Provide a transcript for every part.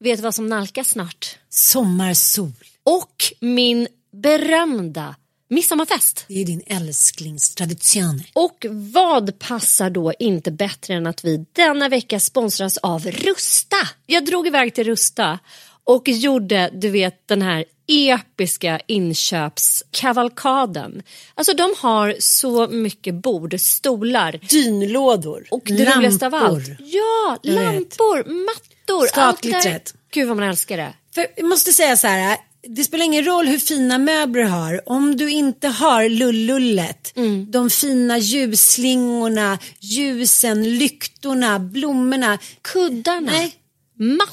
vet du vad som nalkas snart? Sommarsol. Och min berömda midsommarfest. Det är din älsklingstradition. Och vad passar då inte bättre än att vi denna vecka sponsras av Rusta? Jag drog iväg till Rusta och gjorde, du vet, den här episka inköpskavalkaden. Alltså de har så mycket bord, stolar Dynlådor. och det roligaste av allt. Ja, Jag vet. lampor, mattor. allt Skatglittret. Gud vad man älskar det. För jag måste säga så här. Det spelar ingen roll hur fina möbler du har. Om du inte har lullullet, Mm. de fina ljusslingorna, ljusen, lyktorna, blommorna. Kuddarna, Nej, mattorna.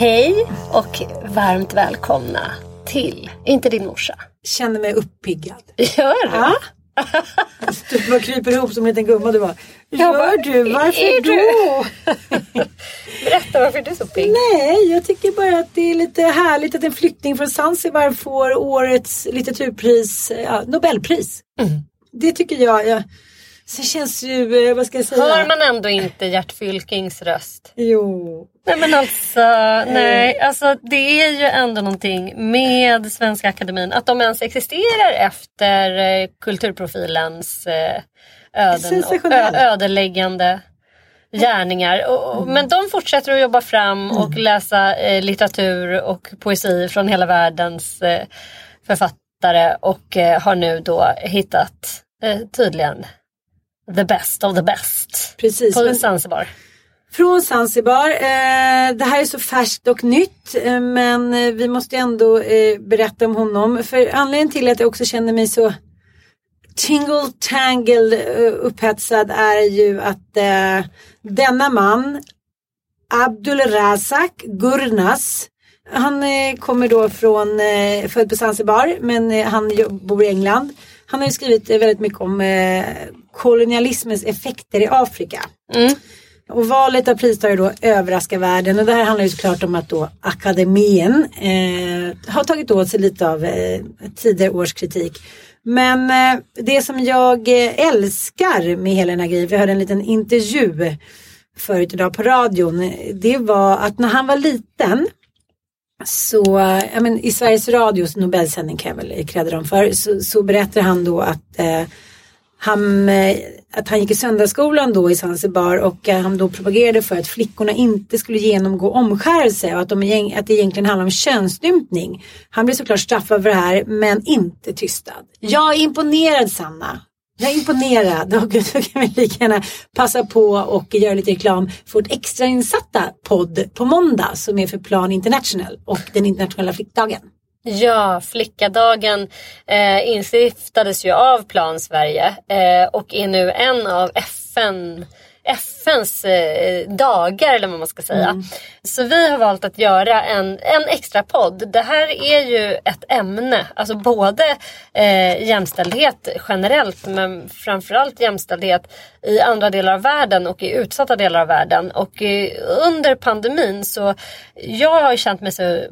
Hej och varmt välkomna till Inte din morsa. Känner mig uppiggad. Gör du? Ja. Du bara kryper ihop som en liten gumma. Du bara, Jag bara, gör du? Varför du?" då? Berätta varför du är så pigg. Nej, jag tycker bara att det är lite härligt att en flykting från Zanzibar får årets litteraturpris, ja, Nobelpris. Mm. Det tycker jag. jag Sen känns ju, eh, vad ska jag säga? Hör man ändå inte Gert Fylkings röst? Jo. Nej men alltså, nej. Alltså det är ju ändå någonting med Svenska Akademin. Att de ens existerar efter eh, kulturprofilens eh, öden ödeläggande gärningar. Och, men de fortsätter att jobba fram och läsa litteratur och poesi från hela världens författare och har nu då hittat tydligen the best of the best Precis, på men- Zanzibar. Från Zanzibar. Eh, det här är så färskt och nytt eh, men eh, vi måste ändå eh, berätta om honom. För anledningen till att jag också känner mig så tingle tangle upphetsad är ju att denna man Abdul Razak Gurnas han kommer då från, född på Zanzibar men han bor i England. Han har ju skrivit väldigt mycket om kolonialismens effekter i Afrika. Och valet av pristagare då överraskar världen och det här handlar ju såklart om att då akademien eh, har tagit åt sig lite av eh, tidigare års kritik. Men eh, det som jag eh, älskar med hela den här grejen, vi hörde en liten intervju förut idag på radion, eh, det var att när han var liten så, eh, men i Sveriges Radios Nobelsändning kan jag väl kredda dem för, så, så berättar han då att eh, han, eh, att han gick i söndagsskolan då i Zanzibar och eh, han då propagerade för att flickorna inte skulle genomgå omskärelse och att, de, att det egentligen handlar om könsstympning. Han blev såklart straffad för det här men inte tystad. Jag är imponerad Sanna. Jag är imponerad och då kan vi lika gärna passa på och göra lite reklam för vårt extrainsatta podd på måndag som är för Plan International och den internationella flickdagen. Ja, flickadagen eh, instiftades ju av Plan Sverige eh, och är nu en av FN FNs eh, dagar eller vad man ska säga. Mm. Så vi har valt att göra en, en extra podd. Det här är ju ett ämne, alltså både eh, jämställdhet generellt men framförallt jämställdhet i andra delar av världen och i utsatta delar av världen. Och eh, under pandemin så jag har känt mig så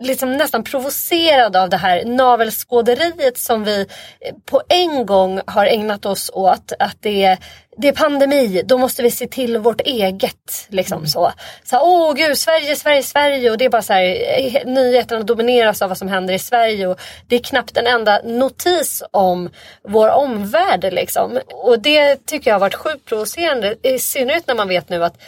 liksom nästan provocerad av det här navelskåderiet som vi på en gång har ägnat oss åt. Att det är, det är pandemi, då måste vi se till vårt eget. Liksom mm. så. så Åh gud, Sverige, Sverige, Sverige. Och det är bara så här, eh, nyheterna domineras av vad som händer i Sverige. Och det är knappt en enda notis om vår omvärld. Liksom. Och det tycker jag har varit sjukt provocerande. I synnerhet när man vet nu att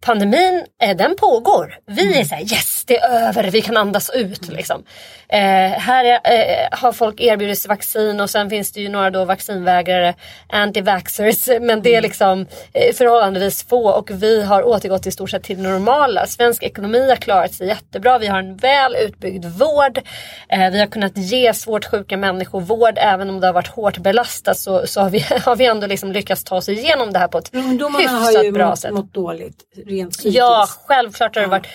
pandemin, eh, den pågår. Vi är såhär yes det är över, vi kan andas ut. Liksom. Eh, här är, eh, har folk erbjudits vaccin och sen finns det ju några då vaccinvägrare, anti-vaxxers. Men det är liksom eh, förhållandevis få och vi har återgått i stort sett till det normala. Svensk ekonomi har klarat sig jättebra. Vi har en väl utbyggd vård. Eh, vi har kunnat ge svårt sjuka människor vård även om det har varit hårt belastat så, så har, vi, har vi ändå liksom lyckats ta oss igenom det här på ett Ungdomarna hyfsat har ju bra mått, sätt. mått dåligt rent psykiskt. Ja, självklart har det varit Så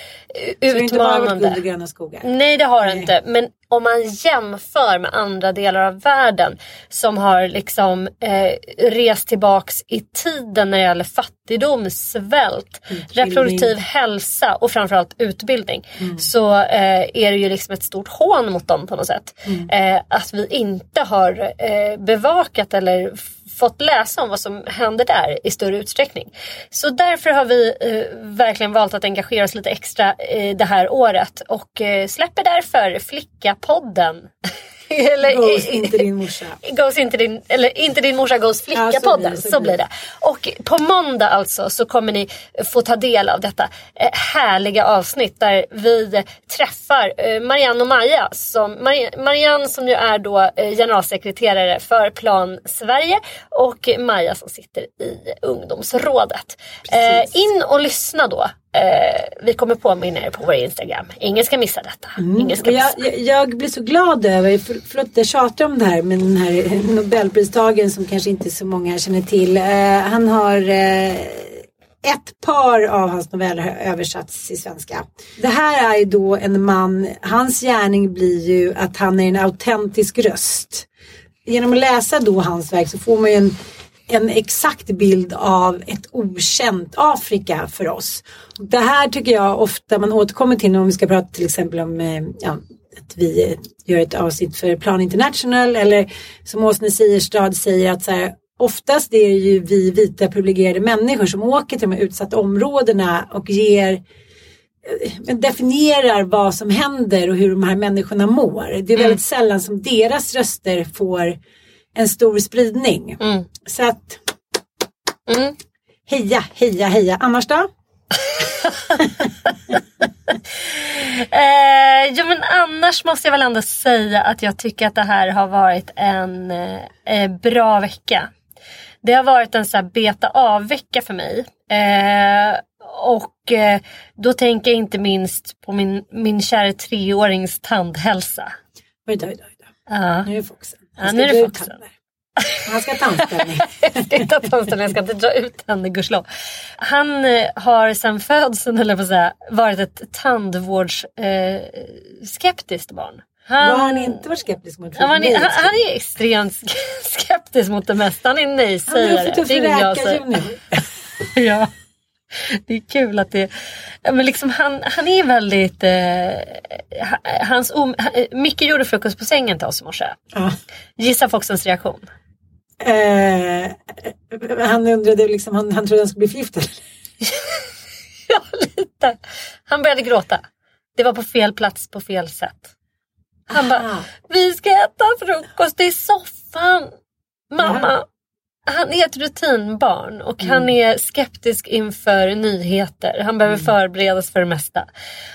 det inte bara varit utmanande. guld och gröna skogar. Nej det har det inte. Men om man jämför med andra delar av världen som har liksom eh, rest tillbaks i tiden när det gäller fattigdom, svält, reproduktiv hälsa och framförallt utbildning. Så eh, är det ju liksom ett stort hån mot dem på något sätt. Eh, att vi inte har eh, bevakat eller fått läsa om vad som händer där i större utsträckning. Så därför har vi eh, verkligen valt att engagera oss lite extra eh, det här året och eh, släpper därför Flicka-podden. Eller, Goes inte din morsa. Goes inte din, eller inte din morsa Ja, så flicka-podden. det, så, så blir det. Och på måndag alltså så kommer ni få ta del av detta eh, härliga avsnitt där vi träffar eh, Marianne och Maja. Som, Mari- Marianne som ju är då eh, generalsekreterare för Plan Sverige och Maja som sitter i ungdomsrådet. Eh, in och lyssna då. Eh, vi kommer påminna er på vår Instagram. Ingen ska missa detta. Ingen ska missa. jag, jag, jag blir så glad över, för, förlåt jag tjatar om det här, men den här Nobelpristagaren som kanske inte så många känner till. Eh, han har eh, ett par av hans noveller har översatts i svenska. Det här är ju då en man, hans gärning blir ju att han är en autentisk röst. Genom att läsa då hans verk så får man ju en en exakt bild av ett okänt Afrika för oss. Det här tycker jag ofta man återkommer till om vi ska prata till exempel om eh, ja, att vi eh, gör ett avsnitt för Plan International eller som Åsne Sierstad säger att så här, oftast är det ju vi vita privilegierade människor som åker till de här utsatta områdena och ger eh, definierar vad som händer och hur de här människorna mår. Det är väldigt sällan som deras röster får en stor spridning. Så att Mm. heja, heja, heja. Annars då? Eh, ja men annars måste jag väl ändå säga att jag tycker att det här har varit en eh, bra vecka. Det har varit en så här beta av-vecka för mig. Eh, och eh, då tänker jag inte minst på min, min kära treårings tandhälsa. Oj då, oj då, oj då. Nu är. Ja, Han är det tänder. Han ska ska inte ha tandställning, jag ska inte dra ut henne gudskelov. Han eh, har sedan födseln, eller på säga, varit ett tandvårdsskeptiskt eh, barn. Han, Vad har han inte varit skeptisk mot? Han, han, han är extremt sk- skeptisk mot det mesta. Han är Han är nej-sägare. för tuff Det är för. Junior. Ja. Det är kul att det... Ja, men liksom han, han är väldigt... Eh, ha- hans om, Micke gjorde frukost på sängen till oss i morse. Ja. Gissa Foxens reaktion. Eh, han undrade liksom, han, han trodde han skulle bli förgiftad. Ja, lite. Han började gråta. Det var på fel plats på fel sätt. Han bara, vi ska äta frukost i soffan. Mamma, han är ett rutinbarn och Mm. han är skeptisk inför nyheter. Han behöver Mm. förberedas för det mesta.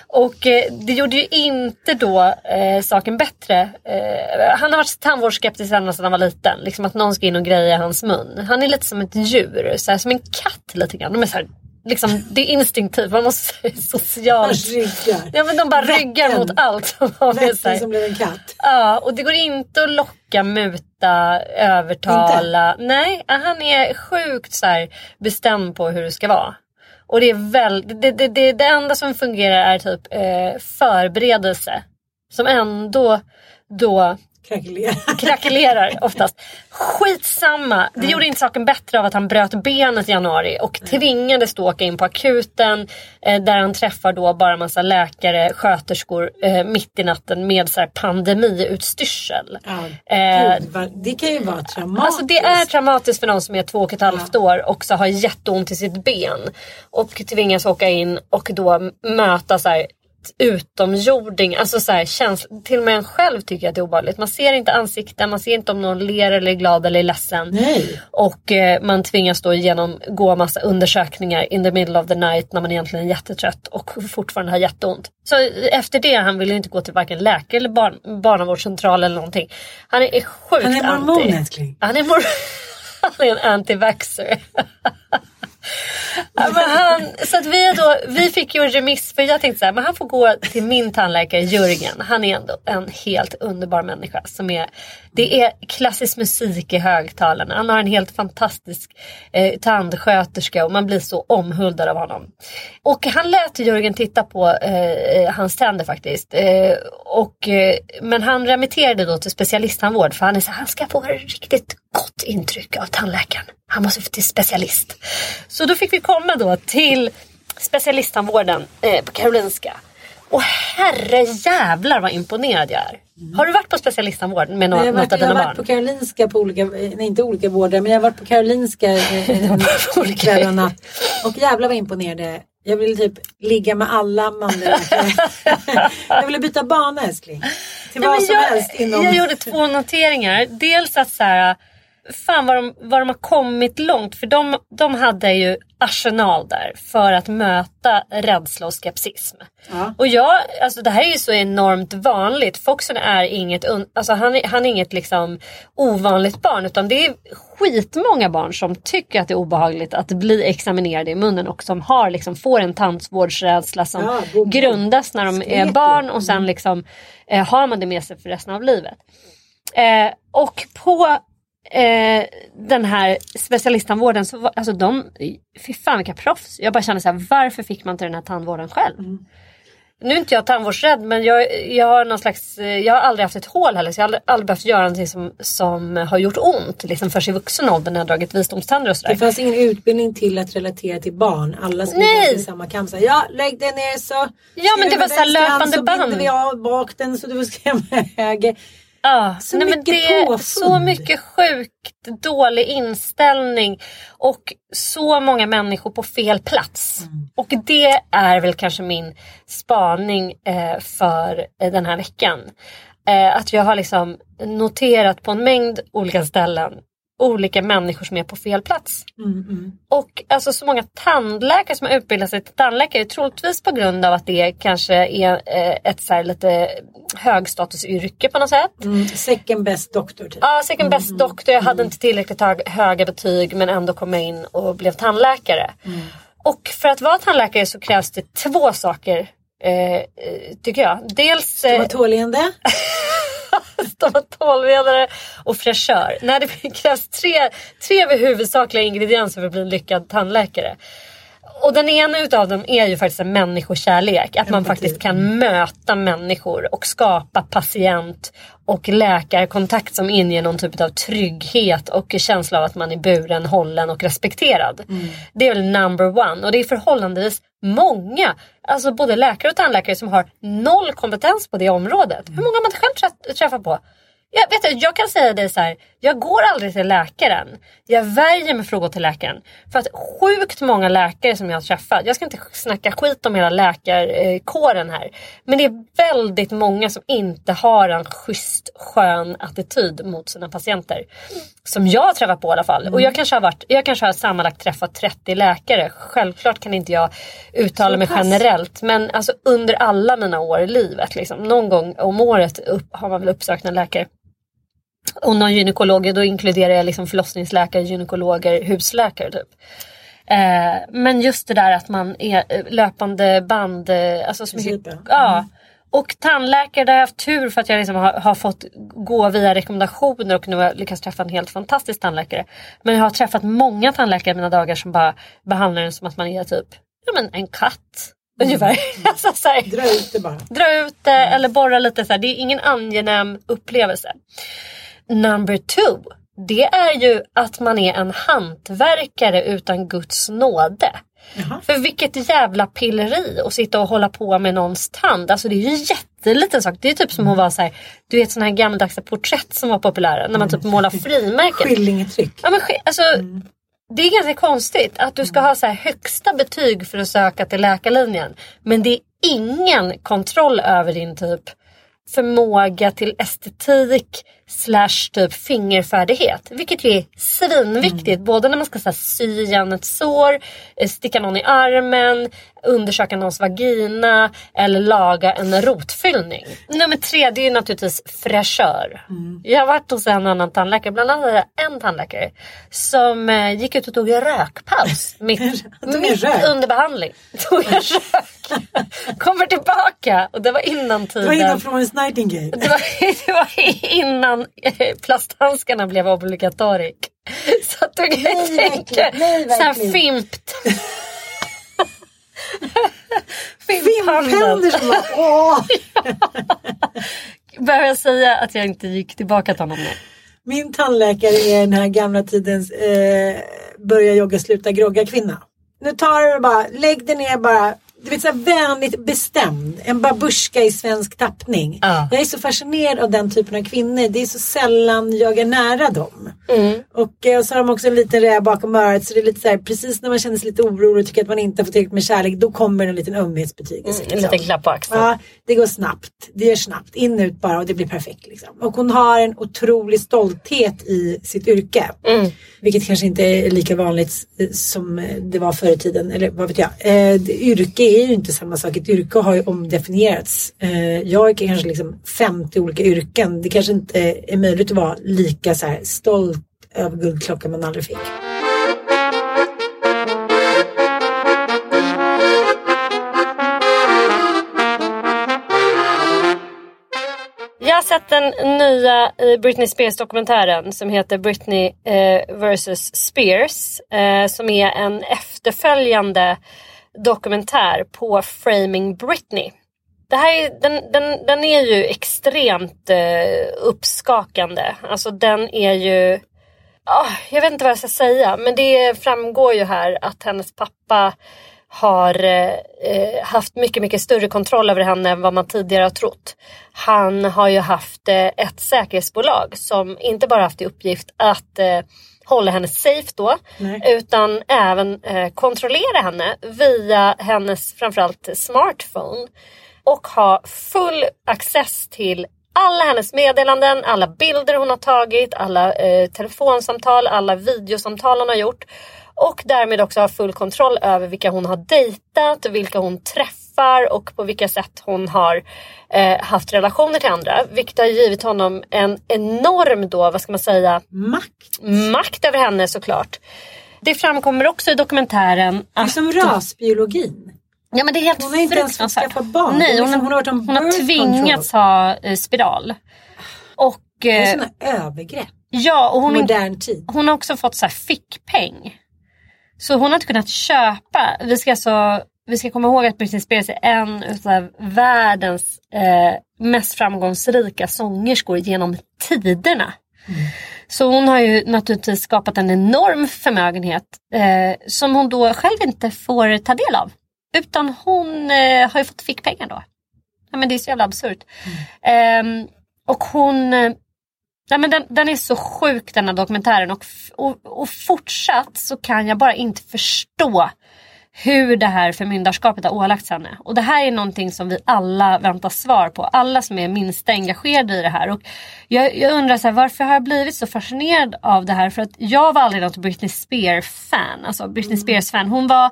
Och eh, det gjorde ju inte då eh, saken bättre. Eh, han har varit tandvårdsskeptisk ända sedan han var liten. Liksom att någon ska in och greja hans mun. Han är lite som ett djur, så här, som en katt lite grann. De är så här, liksom, det är instinktivt, man måste socialt. Ryggar. Ja men de bara ryggar Vätten. mot allt som. Vätten som blev en katt. Ja, och det går inte att locka, muta, övertala. Nej, han är sjukt så här bestämd på hur det ska vara. Och det är väl, det, det, det, det enda som fungerar är typ eh, förberedelse. Som ändå då Krackelerar. krackelerar oftast. Skitsamma. Det gjorde inte saken bättre av att han bröt benet i januari och tvingades då åka in på akuten eh, där han träffar då bara massa läkare, sköterskor eh, mitt i natten med så här pandemiutstyrsel. Ja, Eh, Gud, det kan ju vara traumatiskt. Alltså det är traumatiskt för någon som är två och ett halvt år och så har jätteont i sitt ben. Och tvingas åka in och då möta så här utomjording, alltså så här, käns- till och med en själv tycker att det är obehagligt. Man ser inte ansikten, man ser inte om någon ler eller är glad eller är ledsen. Nej. Och eh, man tvingas då genomgå massa undersökningar in the middle of the night när man egentligen är jättetrött och fortfarande har jätteont. Så efter det, han vill ju inte gå till varken läkare eller barn, barnavårdscentral eller någonting. Han är sjukt Han är mormon anti. älskling. Han är, mor- han är en anti-vaxxer. Ja, men han, så att vi, då, vi fick ju en remiss för jag tänkte så här, men han får gå till min tandläkare Jörgen. Han är ändå en helt underbar människa. Som är, det är klassisk musik i högtalarna. Han har en helt fantastisk eh, tandsköterska och man blir så omhuldad av honom. Och han lät Jörgen titta på eh, eh hans tänder faktiskt. Eh, och, eh, men han remitterade då till specialisttandvård för han är så här, han ska få riktigt gott intryck av tandläkaren. Han måste till specialist. Så då fick vi komma då till specialisttandvården eh, på Karolinska. Och herre jävlar vad imponerad jag är. Har du varit på specialisttandvård med Jag något av jag har dina varit på barn? Karolinska på olika, nej inte olika vårdar men jag har varit på Karolinska eh, kväll och natt. Och jävlar vad imponerade. Jag ville typ ligga med alla mandlar. jag ville byta bana älskling. Till Nej, vad som jag, helst inom... jag gjorde två noteringar. Dels att så här, fan vad de, vad de har kommit långt. För de, de hade ju arsenal där för att möta rädsla och skepsism. Ja. Och jag, alltså det här är ju så enormt vanligt. Foxen är inget, alltså han, är, han är inget liksom ovanligt barn utan det är skitmånga barn som tycker att det är obehagligt att bli examinerade i munnen och som har, liksom, får en tandvårdsrädsla som Ja, grundas när de är barn och sen liksom eh, har man det med sig för resten av livet. Eh, och på eh, den här specialisttandvården så var, alltså de, fy fan vilka proffs. Jag bara kände så här, varför fick man inte den här tandvården själv? Mm. Nu är inte jag tandvårdsrädd men jag, jag har någon slags, eh, jag har aldrig haft ett hål heller så jag har aldrig, aldrig behövt göra någonting som, som har gjort ont liksom först i vuxen ålder när jag dragit visdomständer och sådär. Det fanns ingen utbildning till att relatera till barn. Alla gå i samma kam. Så här, Ja, lägg dig ner så. Ja, men det var så löpande så band. binder vi av bak den så du får skrämma höger. Ja, Så nej, mycket det är påfund. så mycket sjukt dålig inställning och så många människor på fel plats. Mm. Och det är väl kanske min spaning eh, för eh, den här veckan. Eh, att jag har liksom noterat på en mängd olika ställen olika människor som är på fel plats. Mm, Och alltså så många tandläkare som har utbildat sig till tandläkare troligtvis på grund av att det kanske är eh, ett så lite högstatusyrke på något sätt. Mm. Second best doctor typ. Ja, second best doctor. Jag hade inte tillräckligt hög, höga betyg men ändå kom jag in och blev tandläkare. Och för att vara tandläkare så krävs det två saker. Eh, eh, tycker jag. Dels eh, var tålende. stomatolvedare och fräschör. Nej, det krävs tre, tre huvudsakliga ingredienser för att bli en lyckad tandläkare. Och den ena utav dem är ju faktiskt en människokärlek. Att man faktiskt kan möta människor och skapa patient och läkarkontakt som inger någon typ av trygghet och känsla av att man är buren, hållen och respekterad. Det är väl number one och det är förhållandevis många, alltså både läkare och tandläkare som har noll kompetens på det området. Hur många har man själv träffat på? Jag, vet jag kan säga dig så här, jag går aldrig till läkaren. Jag värjer med frågor till läkaren. För att sjukt många läkare som jag har träffat, jag ska inte snacka skit om hela läkarkåren här. Men det är väldigt många som inte har en schysst skön attityd mot sina patienter. Som jag har träffat på i alla fall. Och jag kanske har, varit, jag kanske har sammanlagt träffat 30 läkare. Självklart kan inte jag uttala mig generellt. Men alltså under alla mina år i livet. Liksom, någon gång om året upp, har man väl uppsökt en läkare. Och någon gynekolog, då inkluderar jag liksom förlossningsläkare, gynekologer, husläkare typ. Eh, men just det där att man är eh, löpande band. Eh, alltså så mycket, ja. Och tandläkare där har jag haft tur för att jag liksom har, har fått gå via rekommendationer och nu har jag lyckats träffa en helt fantastisk tandläkare. Men jag har träffat många tandläkare i mina dagar som bara behandlar en som att man är typ ja, men en katt. Ungefär. alltså, så här, Dra ut det bara. dra ut det eller borra lite. Så här. Det är ingen angenäm upplevelse. Number two. Det är ju att man är en hantverkare utan Guds nåde. För vilket jävla pilleri att sitta och hålla på med någons tand. Alltså det är ju jätteliten sak. Det är typ som att vara så här, du vet såna här gammaldags porträtt som var populära. När man typ målar frimärken. Skillingetryck. Ja, men, alltså, Det är ganska konstigt att du ska ha så högsta betyg för att söka till läkarlinjen. Men det är ingen kontroll över din typ förmåga till estetik slash typ fingerfärdighet. Vilket ju är svinviktigt. Både när man ska så här, sy igen ett sår, eh, sticka någon i armen, undersöka någons vagina eller laga en rotfyllning. Nummer tre det är naturligtvis fräschör. Jag har varit hos en annan tandläkare, bland annat en tandläkare som eh, gick ut och tog en rökpaus mitt, mitt rök. under behandling. Tog en rök. Kommer tillbaka och det var innan tiden. Det var innan Florence Nightingale. Det var, det var innan eh, plasthandskarna blev obligatorik. Så att du kan Nej, tänka verkligen. Nej, så här verkligen. fimpt. Som bara, åh! Behöver jag säga att jag inte gick tillbaka till honom nu? Min tandläkare är den här gamla tidens eh, börja jogga, sluta grogga kvinna. Nu tar du bara, lägg dig ner bara. Du vet så här vänligt bestämd. En babushka i svensk tappning. Ja. Jag är så fascinerad av den typen av kvinnor. Det är så sällan jag är nära dem. Mm. Och, eh, och så har de också en liten räv bakom örat. Så det är lite så här, precis när man känner sig lite orolig och tycker att man inte har fått tillräckligt med kärlek. Då kommer en liten ömhetsbetygelse. En liten klapp på axeln. Ja, det går snabbt. Det gör snabbt. In ut bara och det blir perfekt. Liksom. Och hon har en otrolig stolthet i sitt yrke. Mm. Vilket kanske inte är lika vanligt eh, som eh, det var förr i tiden. Eller vad vet jag. Eh, yrke är ju inte samma sak. Ett yrke har ju omdefinierats. Eh, jag har kanske liksom 50 olika yrken. Det kanske inte är möjligt att vara lika så här stolt över guldklockan man aldrig fick. Sett den nya Britney Spears dokumentären som heter Britney eh, vs Spears. Eh, som är en efterföljande dokumentär på Framing Britney. Det här är, den, den, den är ju extremt eh, uppskakande. Alltså den är ju... Oh, jag vet inte vad jag ska säga men det framgår ju här att hennes pappa har eh, eh, haft mycket, mycket större kontroll över henne än vad man tidigare har trott. Han har ju haft eh, ett säkerhetsbolag som inte bara haft i uppgift att eh, hålla henne safe då Nej. utan även eh, kontrollera henne via hennes framförallt smartphone och ha full access till alla hennes meddelanden, alla bilder hon har tagit, alla eh, telefonsamtal, alla videosamtal hon har gjort. Och därmed också ha full kontroll över vilka hon har dejtat, vilka hon träffar och på vilka sätt hon har eh, haft relationer till andra. Vilket har givit honom en enorm då, vad ska man säga, Makt. makt över henne såklart. Det framkommer också i dokumentären Det är att som rasbiologin. Ja men det är helt Hon har inte ens fått skaffa barn. Nej, hon, liksom- hon har hon har tvingats ha eh, spiral. Och, Det är eh, sådana övergrepp. ja, och hon, Modern tid. hon har också fått så här fickpeng. Så hon har inte kunnat köpa. Vi ska, alltså, vi ska komma ihåg att Britney Spears är en av världens eh, mest framgångsrika sångerskor genom tiderna. Så hon har ju naturligtvis skapat en enorm förmögenhet eh, som hon då själv inte får ta del av. Utan hon eh, har ju fått fickpengar då. Ja, men det är så jävla absurt. Ehm, och hon, eh, Nej, men den, den är så sjuk den här dokumentären och, och, och fortsatt så kan jag bara inte förstå hur det här förmyndarskapet har ålagts henne. Och det här är någonting som vi alla väntar svar på. Alla som är minst engagerade i det här. Och jag, jag undrar så här, varför har jag blivit så fascinerad av det här? För att jag var aldrig något Britney Spears-fan. Alltså Britney Spears-fan. Hon var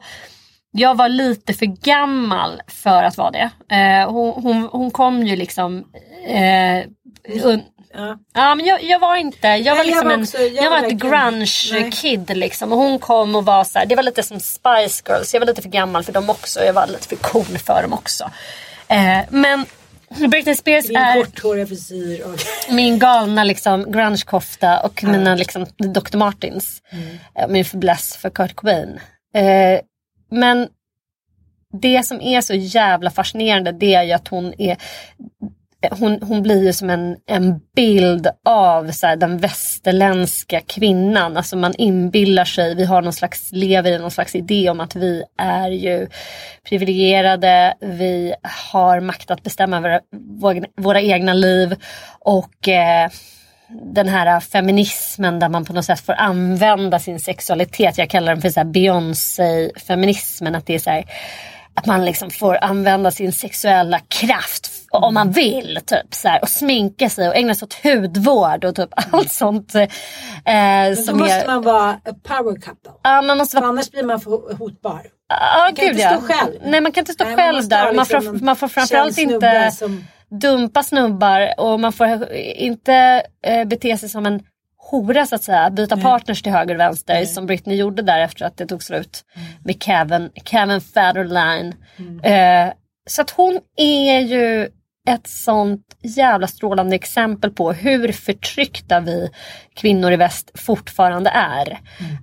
jag var lite för gammal för att vara det. Eh, hon, hon, hon kom ju liksom... Eh, un- Ja. Ja men jag, jag var inte, jag var jag liksom var en, också- jag jag, var var ett verkligen- grunge nej. kid liksom. Och hon kom och var så här, det var lite som Spice Girls. Jag var lite för gammal för dem också. Jag var lite för cool för dem också. Eh, men Britney Spears är korthåriga frisyr och... min galna liksom grunge-kofta och mina liksom Dr. Martins. Mm. Min fäbless för Kurt Cobain. Eh, men det som är så jävla fascinerande det är ju att hon är hon, hon blir ju som en, en bild av så här, den västerländska kvinnan. Alltså man inbillar sig, vi har någon slags, lever i någon slags idé om att vi är ju privilegierade, vi har makt att bestämma våra, våra, våra egna liv och eh, den här feminismen där man på något sätt får använda sin sexualitet. Jag kallar den för Beyoncé-feminismen. Att det är så här, att man liksom får använda sin sexuella kraft om man vill. Typ, så här, och sminka sig och ägna sig åt hudvård och typ allt sånt. Eh, Men då måste är, man vara a power couple. ja, man måste För vara annars blir man för hotbar. Ja, kan gud inte ja. stå själv. Nej, man kan inte stå Nej, man själv ha där. Man, liksom får, man får framförallt inte som- dumpa snubbar och man får inte eh, bete sig som en hora så att säga. Byta partners till höger och vänster som Britney gjorde där efter att det tog slut Mm. med Kevin, Kevin Federline. Eh, så att hon är ju ett sånt jävla strålande exempel på hur förtryckta vi kvinnor i väst fortfarande är.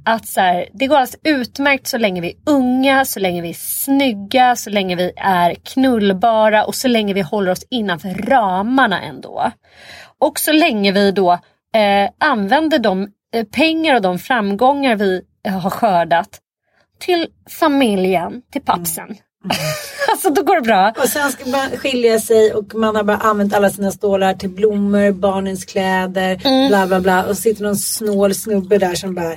Att så här, det går alltså utmärkt så länge vi är unga, så länge vi är snygga, så länge vi är knullbara och så länge vi håller oss innanför ramarna ändå. Och så länge vi då eh, använder de eh, pengar och de framgångar vi eh, har skördat till familjen, till pappsen. alltså då går det bra. Och sen ska man skilja sig och man har bara använt alla sina stålar till blommor, barnens kläder, Mm. bla bla bla. Och sitter någon snål snubbe där som bara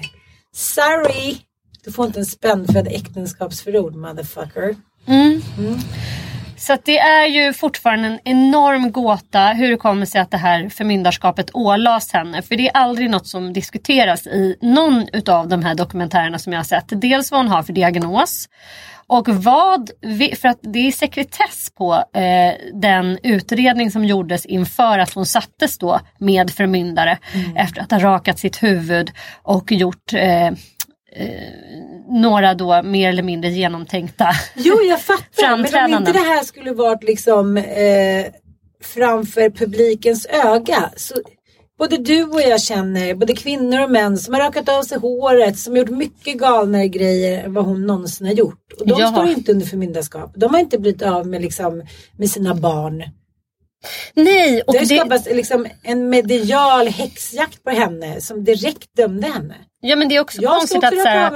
Sorry! Du får inte en spännfödd äktenskapsförord motherfucker. Så att det är ju fortfarande en enorm gåta hur det kommer sig att det här förmyndarskapet ålades henne. För det är aldrig något som diskuteras i någon utav de här dokumentärerna som jag har sett. Dels vad hon har för diagnos och vad, vi, för att det är sekretess på eh, den utredning som gjordes inför att hon sattes då med förmyndare efter att ha rakat sitt huvud och gjort eh, några då mer eller mindre genomtänkta Jo jag fattar men om inte det här skulle varit liksom eh, framför publikens öga. Så både du och jag känner både kvinnor och män som har rakat av sig håret, som har gjort mycket galnare grejer än vad hon någonsin har gjort. Och de Ja. står inte under förmyndarskap. De har inte blivit av med, liksom, med sina barn. Nej, och Det har skapats liksom en medial häxjakt på henne som direkt dömde henne. Ja, men det är också Jag konstigt att så här,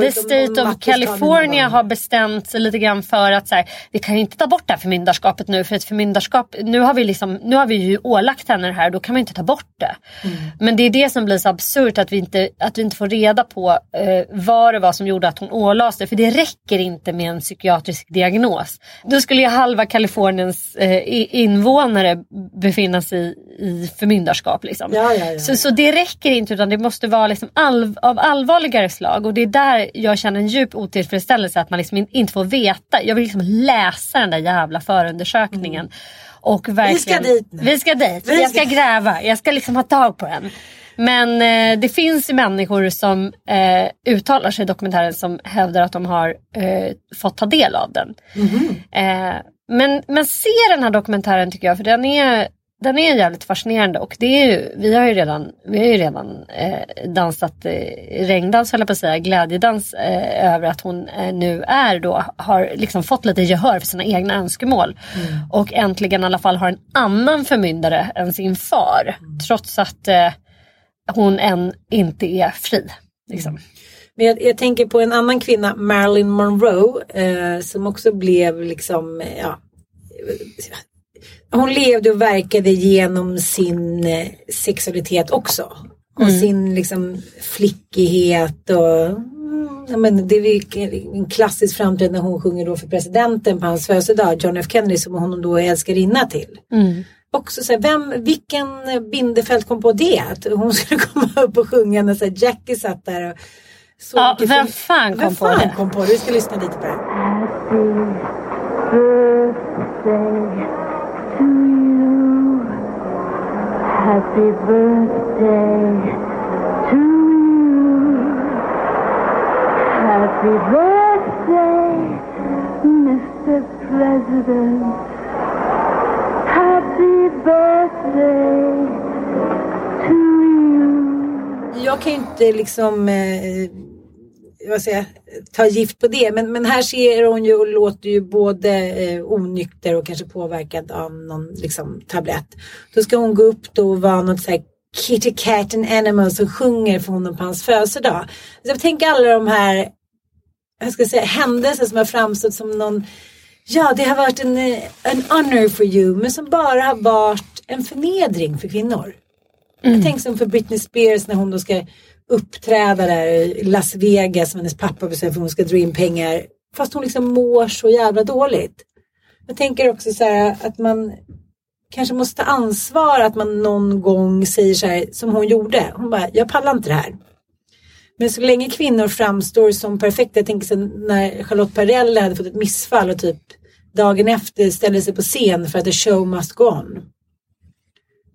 The State of California har bestämt sig lite grann för att så här, vi kan inte ta bort det här förmyndarskapet nu för ett förmyndarskap, nu har vi, liksom, nu har vi ju ålagt henne det här då kan man inte ta bort det. Mm. Men det är det som blir så absurt att vi inte, att vi inte får reda på eh, vad det var som gjorde att hon ålades det. För det räcker inte med en psykiatrisk diagnos. Då skulle ju halva Kaliforniens eh, invånare befinna sig i, i förmyndarskap. Liksom. Ja, ja, ja. Så, så det räcker inte utan det måste vara liksom all, av allvarligare slag. Och det är där jag känner en djup otillfredsställelse att man liksom in, inte får veta. Jag vill liksom läsa den där jävla förundersökningen. Och verkligen, Mm. dit nu. Vi ska dit. Vi Jag ska ska- gräva. Jag ska liksom ha tag på den. Men eh, det finns människor som eh, uttalar sig i dokumentären som hävdar att de har eh, fått ta del av den. Eh, men, men se den här dokumentären tycker jag för den är, den är jävligt fascinerande och det är ju, vi har ju redan, vi har ju redan eh, dansat eh, regndans höll jag på att säga, glädjedans eh, över att hon eh, nu är då, har liksom fått lite gehör för sina egna önskemål. Och äntligen i alla fall har en annan förmyndare än sin far. Trots att eh, hon än inte är fri. Liksom. Men jag, jag tänker på en annan kvinna, Marilyn Monroe, eh, som också blev liksom, eh, ja, hon levde och verkade genom sin eh, sexualitet också. Och Mm. sin liksom flickighet och mm, ja, men det är en klassisk framträdande när hon sjunger då för presidenten på hans födelsedag, John F Kennedy som hon då är älskarinna till. Mm. Också så här, vem, vilken Bindefeld kom på det? Att hon skulle komma upp och sjunga när så här, Jackie satt där och såg Ja, vem fan kom vem på fan det? kom på det? Vi ska lyssna lite på det. Happy birthday to you. Happy birthday, Mr. President. Happy birthday to you. Jag kan ju inte liksom eh, vad säger, ta gift på det men, men här ser hon ju och låter ju både eh, onykter och kanske påverkad av någon liksom, tablett. Då ska hon gå upp då och vara något så här Kitty Cat and Animals och sjunger för honom på hans födelsedag. Så jag tänker alla de här jag ska säga, händelser som har framstått som någon Ja, det har varit en, eh, en honor for you men som bara har varit en förnedring för kvinnor. Jag tänker som för Britney Spears när hon då ska uppträda där i Las Vegas som hennes pappa bestämmer för hon ska dra in pengar. Fast hon liksom mår så jävla dåligt. Jag tänker också så här att man kanske måste ta ansvar att man någon gång säger så här som hon gjorde. Hon bara, jag pallar inte det här. Men så länge kvinnor framstår som perfekta, jag tänker sen när Charlotte Perrelli hade fått ett missfall och typ dagen efter ställde sig på scen för att the show must go on.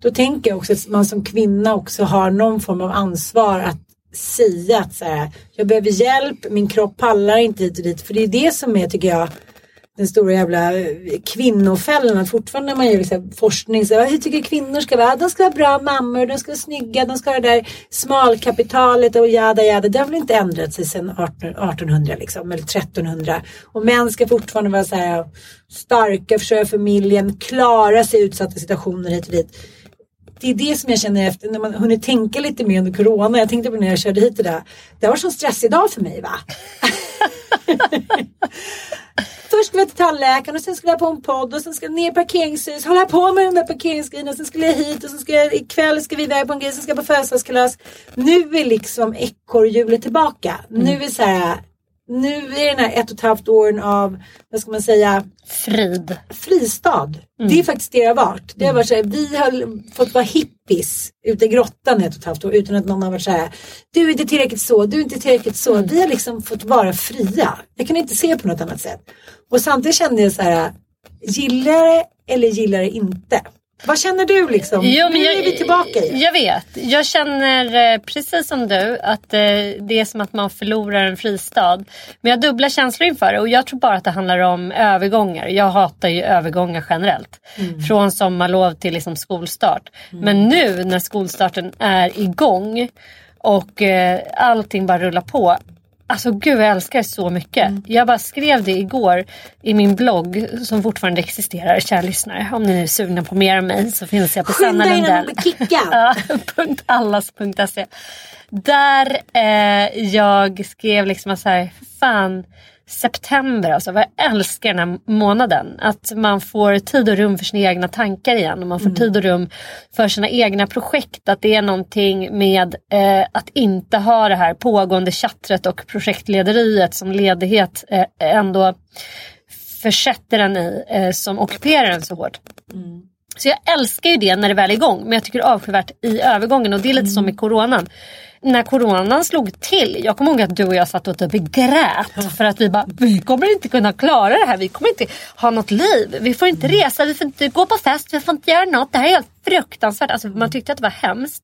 Då tänker jag också att man som kvinna också har någon form av ansvar att säga att så här, jag behöver hjälp, min kropp pallar inte hit och dit. För det är det som är, tycker jag, den stora jävla eh, kvinnofällan. Fortfarande när man gör liksom forskning, så här, hur tycker kvinnor ska vara? De ska vara bra mammor, de ska vara snygga, de ska ha det där smalkapitalet och jada jada. Det har väl inte ändrat sig sedan 1800 liksom, eller 1300. Och män ska fortfarande vara så här starka, försörja familjen, klara sig i utsatta situationer hit och dit det är det som jag känner efter när man hunnit tänka lite mer under corona. Jag tänkte på när jag körde hit idag. Det var en stressig dag för mig va? Först skulle jag till tandläkaren och sen skulle jag på en podd och sen skulle jag ner i parkeringshus, hålla på med den där parkeringsgrejen och sen skulle jag hit och sen ska jag ikväll ska vi iväg på en grej, sen ska jag på födelsedagskalas. Nu är liksom ekorrhjulet tillbaka. Nu är så här, nu är den här ett och ett halvt åren av, vad ska man säga, Frid. fristad. Det är faktiskt det det har varit. Det har varit så här, vi har fått vara hippies ute i grottan ett och ett halvt år utan att någon har varit så här. Du är inte tillräckligt så, du är inte tillräckligt så. Vi har liksom fått vara fria. Jag kan inte se på något annat sätt. Och samtidigt kände jag så här, gillar det eller gillar det inte? Vad känner du liksom? Jo, nu jag, är vi tillbaka i. Jag vet. Jag känner eh, precis som du att eh, det är som att man förlorar en fristad. Men jag har dubbla känslor inför det och jag tror bara att det handlar om övergångar. Jag hatar ju övergångar generellt. Från sommarlov till liksom skolstart. Men nu när skolstarten är igång och eh, allting bara rullar på. Alltså gud jag älskar det så mycket. Jag bara skrev det igår i min blogg som fortfarande existerar, kära lyssnare. Om ni är sugna på mer av mig så finns jag på Sanna Lundell. allas.se. Där eh, jag skrev liksom så här, fan september alltså, jag älskar den här månaden. Att man får tid och rum för sina egna tankar igen och man får tid och rum för sina egna projekt. Att det är någonting med eh, att inte ha det här pågående chattret och projektlederiet som ledighet eh, ändå försätter en i eh, som ockuperar en så hårt. Så jag älskar ju det när det väl är igång men jag tycker det är avskyvärt i övergången och det är lite som med coronan. När coronan slog till, jag kommer ihåg att du och jag satt och typ grät för att vi bara, vi kommer inte kunna klara det här, vi kommer inte ha något liv, vi får inte resa, vi får inte gå på fest, vi får inte göra något, det här är helt fruktansvärt. Alltså, man tyckte att det var hemskt.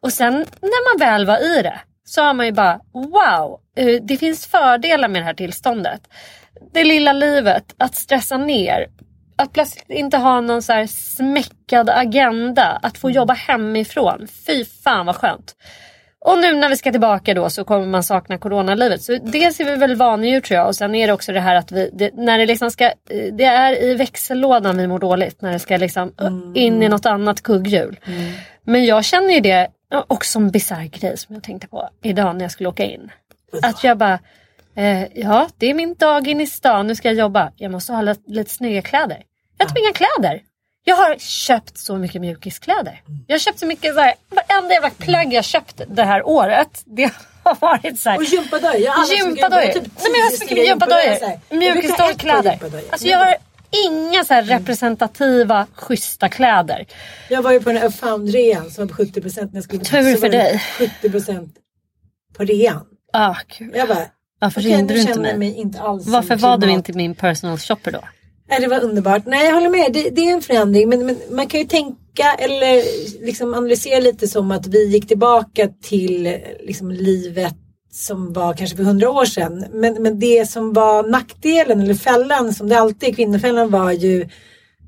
Och sen när man väl var i det så har man ju bara, wow, eh, det finns fördelar med det här tillståndet. Det lilla livet, att stressa ner, att plötsligt inte ha någon så här smäckad agenda. Att få jobba hemifrån. Fy fan vad skönt. Och nu när vi ska tillbaka då så kommer man sakna coronalivet. Så dels är vi väl vanedjur tror jag. Och sen är det också det här att vi, det, när det liksom ska, det är i växellådan vi mår dåligt. När det ska liksom in i något annat kugghjul. Men jag känner ju det också som en bisarr grej som jag tänkte på idag när jag skulle åka in. Att jag bara, eh, ja det är min dag in i stan, nu ska jag jobba. Jag måste ha lite, lite snygga kläder. Jag typ inga kläder. Jag har köpt så mycket mjukiskläder. Jag har köpt så mycket, så här, varenda jävla plagg jag köpt det här året. Det har varit så här. Och gympadojor. Gympadojor. har Nej typ men jag har tio så stycken mycket gympadojor, Mjukisdojkläder. Alltså jag har inga så här representativa schyssta kläder. Jag var ju på den här Found-rean som var på 70% när jag skulle Tur för dig. 70% på rean. Ah, kul. Jag bara, Varför okej, ringde du inte mig? mig inte alls Varför var du inte min personal shopper då? Det var underbart. Nej, jag håller med. Det, det är en förändring. Men, men man kan ju tänka eller liksom analysera lite som att vi gick tillbaka till liksom, livet som var kanske för hundra år sedan. Men, men det som var nackdelen eller fällan som det alltid är, kvinnofällan var ju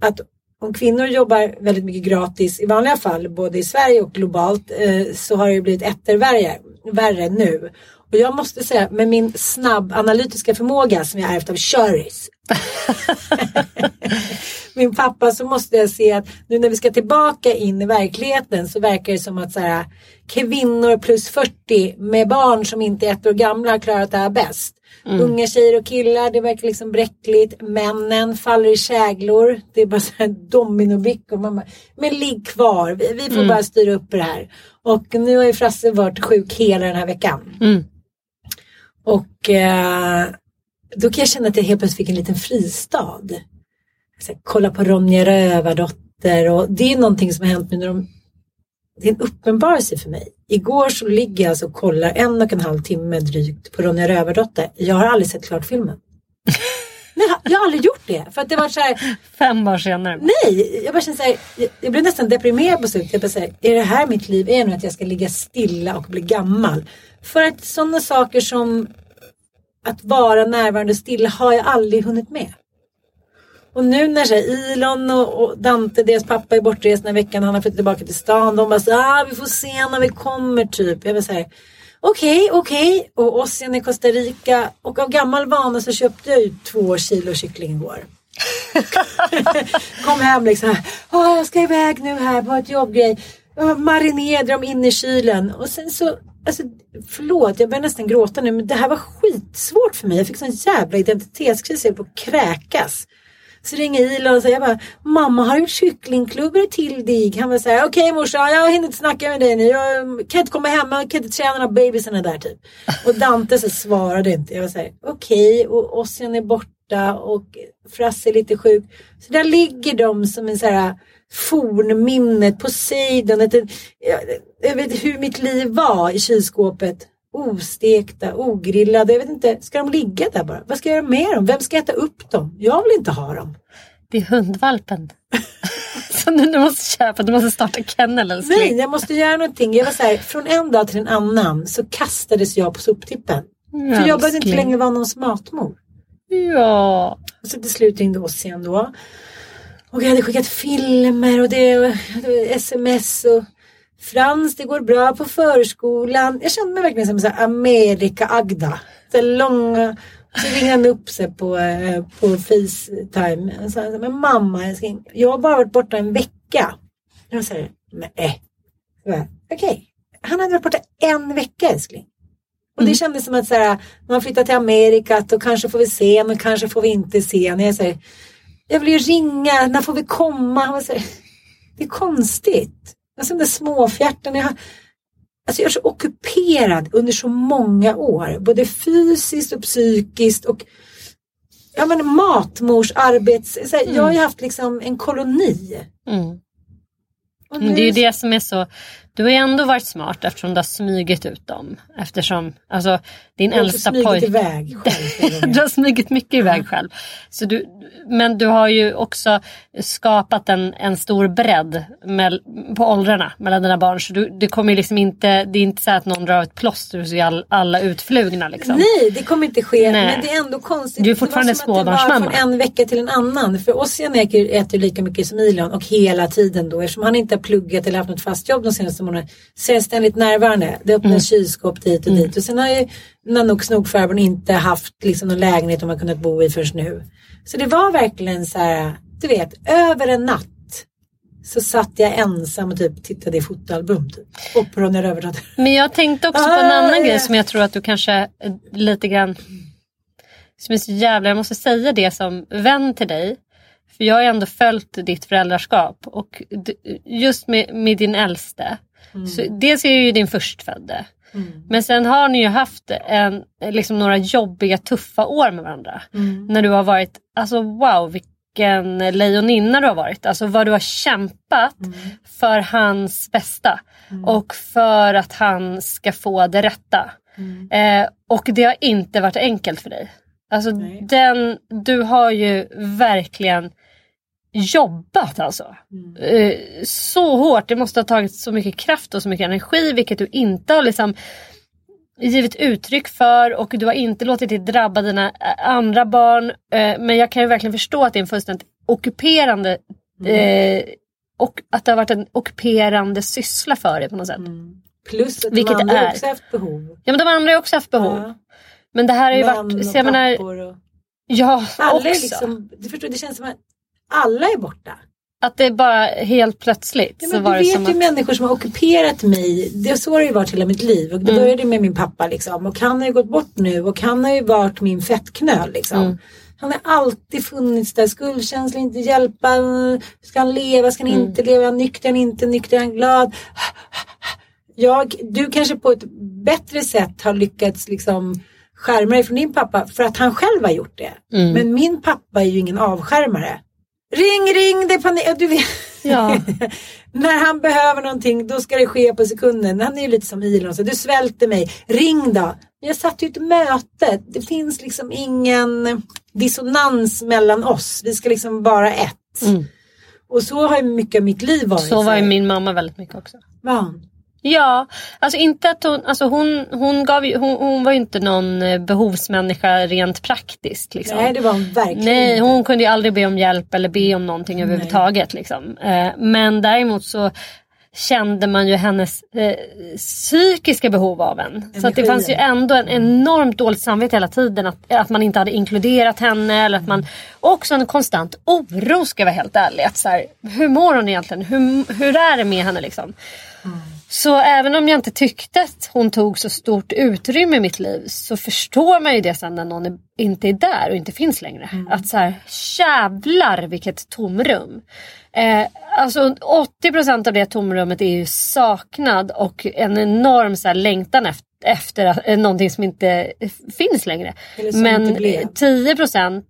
att om kvinnor jobbar väldigt mycket gratis i vanliga fall, både i Sverige och globalt, eh, så har det blivit ettervärre värre nu. Och jag måste säga, med min snabb analytiska förmåga som jag ärvt av Köris, min pappa så måste jag se att nu när vi ska tillbaka in i verkligheten så verkar det som att så här, kvinnor plus 40 med barn som inte är ett år gamla har klarat det här bäst. Unga tjejer och killar, det verkar liksom bräckligt. Männen faller i käglor. Det är bara så här dominobrickor. Bara, Men ligg kvar, vi, vi får bara styra upp det här. Och nu har ju Frasse varit sjuk hela den här veckan. Mm. Och eh, då kan jag känna att jag helt plötsligt fick en liten fristad. Här, kolla på Ronja Rövardotter och det är någonting som har hänt nu när de det är en uppenbarelse för mig. Igår så ligger jag alltså och kollar en och en halv timme drygt på Ronja Rövardotter. Jag har aldrig sett klart filmen. Nej, jag har aldrig gjort det. För att det var så här, Fem år senare. nej, jag bara känner så här, jag- blev nästan deprimerad på slutet. Jag bara säger, är det här mitt liv? Är det nu att jag ska ligga stilla och bli gammal? För att sådana saker som att vara närvarande och stilla har jag aldrig hunnit med. Och nu när så här, Elon och, och Dante, deras pappa är bortrest den här veckan, han har flyttat tillbaka till stan. De bara så ah, vi får se när vi kommer typ. Jag vill säga okej, okej. Och Ossian i Costa Rica. Och av gammal vana så köpte jag ju två kilo kyckling igår. Kom hem liksom. Åh, jag ska iväg nu här på ett jobbgrej. Marinerade dem in i kylen. Och sen så, alltså förlåt jag börjar nästan gråta nu men det här var skitsvårt för mig. Jag fick sån jävla identitetskris, jag höll på att kräkas. Så ringer Ilan och säger jag bara, mamma har gjort kycklingklubbor till dig. Han var såhär, okej morsan, jag hinner inte snacka med dig nu. Jag kan inte komma hem, jag kan inte träna några bebisarna där typ. Och Dante så svarade inte. Jag var såhär, okej, och Ossian är borta och Frasse är lite sjuk. Så där ligger de som en såhär fornminnet, Poseidon, ett, jag, jag vet hur mitt liv var i kylskåpet. Ostekta, ogrillade, jag vet inte, ska de ligga där bara? Vad ska jag göra med dem? Vem ska äta upp dem? Jag vill inte ha dem. Det är hundvalpen. Som du nu måste köpa. Du måste starta kennel älskling. Nej, jag måste göra någonting. Jag var så här, från en dag till en annan så kastades jag på soptippen. För jag behövde inte längre vara någons matmor. Ja. Och så till slut ringde Ossian då. Och jag hade skickat filmer och det, och sms och Frans, det går bra på förskolan. Jag kände mig verkligen som Amerika-Agda. Långa. Så ringde han upp sig på, eh, på Facetime. Och sa, men mamma, älskling, jag har bara varit borta en vecka. Jag sa, nej. Jag Okej, han hade varit borta en vecka älskling. Och det kändes som att så här, man flyttar till Amerika då kanske får vi se en och kanske får vi inte se en. Jag, säger, jag vill ju ringa, när får vi komma? Så det är konstigt. Alltså de där småfjärtarna. Jag, alltså jag är så ockuperad under så många år. Både fysiskt och psykiskt. Och ja, men matmors arbets... Här, Jag har ju haft liksom en koloni. Mm. Nu- det är ju det som är så. Du har ju ändå varit smart eftersom du har smugit ut dem. Eftersom alltså, din äldsta pojke. iväg själv. Du har smugit mycket iväg själv. Så du, men du har ju också skapat en, en stor bredd mell, på åldrarna mellan dina barn. Så du, det kommer ju liksom inte, det är inte så att någon drar ett plåster och så är all, alla utflugna. Liksom. Nej, det kommer inte ske. Nej. Men det är ändå konstigt. Du är fortfarande att det småbarnsmamma. var från en vecka till en annan. För Ossian äter, äter lika mycket som Elon och hela tiden då. Eftersom han inte har pluggat eller haft något fast jobb de senaste månaderna. Så är han ständigt närvarande. Det öppnas Mm. kylskåp dit och dit. Och sen har ju Nanook snokfarbrorn inte haft liksom, någon lägenhet de har kunnat bo i förrän nu. Så det var verkligen så här, du vet, över en natt. Så satt jag ensam och typ tittade i fotoalbum. Typ. Och på Ronja Rövardotter. Men jag tänkte också på en Ah, annan ja. grej som jag tror att du kanske eh, lite grann som är så jävla, jag måste säga det som vän till dig. För jag har ändå följt ditt föräldraskap och just med, med din äldste. Så dels är det ju din förstfödde. Men sen har ni ju haft en, liksom några jobbiga tuffa år med varandra. När du har varit, alltså wow vilken lejoninna du har varit. Alltså vad du har kämpat för hans bästa. Och för att han ska få det rätta. Eh, och det har inte varit enkelt för dig. Alltså den, du har ju verkligen jobbat alltså. Eh, så hårt, det måste ha tagit så mycket kraft och så mycket energi vilket du inte har liksom givit uttryck för och du har inte låtit det drabba dina eh, andra barn. Eh, men jag kan ju verkligen förstå att det är en fullständigt ockuperande eh, och att det har varit en ockuperande syssla för dig på något sätt. Plus att Vilket de andra är. också haft behov. Ja men de andra har också haft behov. Ja. Men det här har ju Män varit, och så jag menar, och... ja Alla också. liksom, du förstår, det känns som att alla är borta. Att det bara helt plötsligt Ja, så men var du det vet som ju att... människor som har ockuperat mig. Det, så har det ju varit hela mitt liv. Och det Mm. började med min pappa liksom. Och han har ju gått bort nu och han har ju varit min fettknöl liksom. Mm. Han har alltid funnits där. Skuldkänsla, inte hjälpa. Ska han leva, ska han Mm. inte leva? Är han nykter, är han inte nykter, är han glad? Jag, du kanske på ett bättre sätt har lyckats liksom skärma dig från din pappa för att han själv har gjort det. Mm. Men min pappa är ju ingen avskärmare. Ring, ring, det är panik. Ja, Du vet. Ja. När han behöver någonting då ska det ske på sekunden. Han är ju lite som Elon. Så du svälter mig. Ring då. Men jag satt ju ett möte. Det finns liksom ingen dissonans mellan oss. Vi ska liksom vara ett. Mm. Och så har ju mycket av mitt liv varit. Så var ju min mamma väldigt mycket också. Hon? Ja, alltså inte att hon, alltså hon, hon, gav hon, hon var ju inte någon eh, behovsmänniska rent praktiskt. Liksom. Nej det var hon verkligen Nej, hon kunde ju aldrig be om hjälp eller be om någonting överhuvudtaget. Liksom. Eh, men däremot så kände man ju hennes eh, psykiska behov av en. Så att det fanns ju ändå en enormt dåligt samvete hela tiden att, att man inte hade inkluderat henne. Eller att man, också en konstant oro ska jag vara helt ärlig. Att så här, hur mår hon egentligen? Hur, hur är det med henne liksom? Så även om jag inte tyckte att hon tog så stort utrymme i mitt liv så förstår man ju det sen när någon inte är där och inte finns längre. Att så här, jävlar vilket tomrum. Eh, alltså 80% av det tomrummet är ju saknad och en enorm så här, längtan efter, efter eh, någonting som inte finns längre. Men inte blev. 10%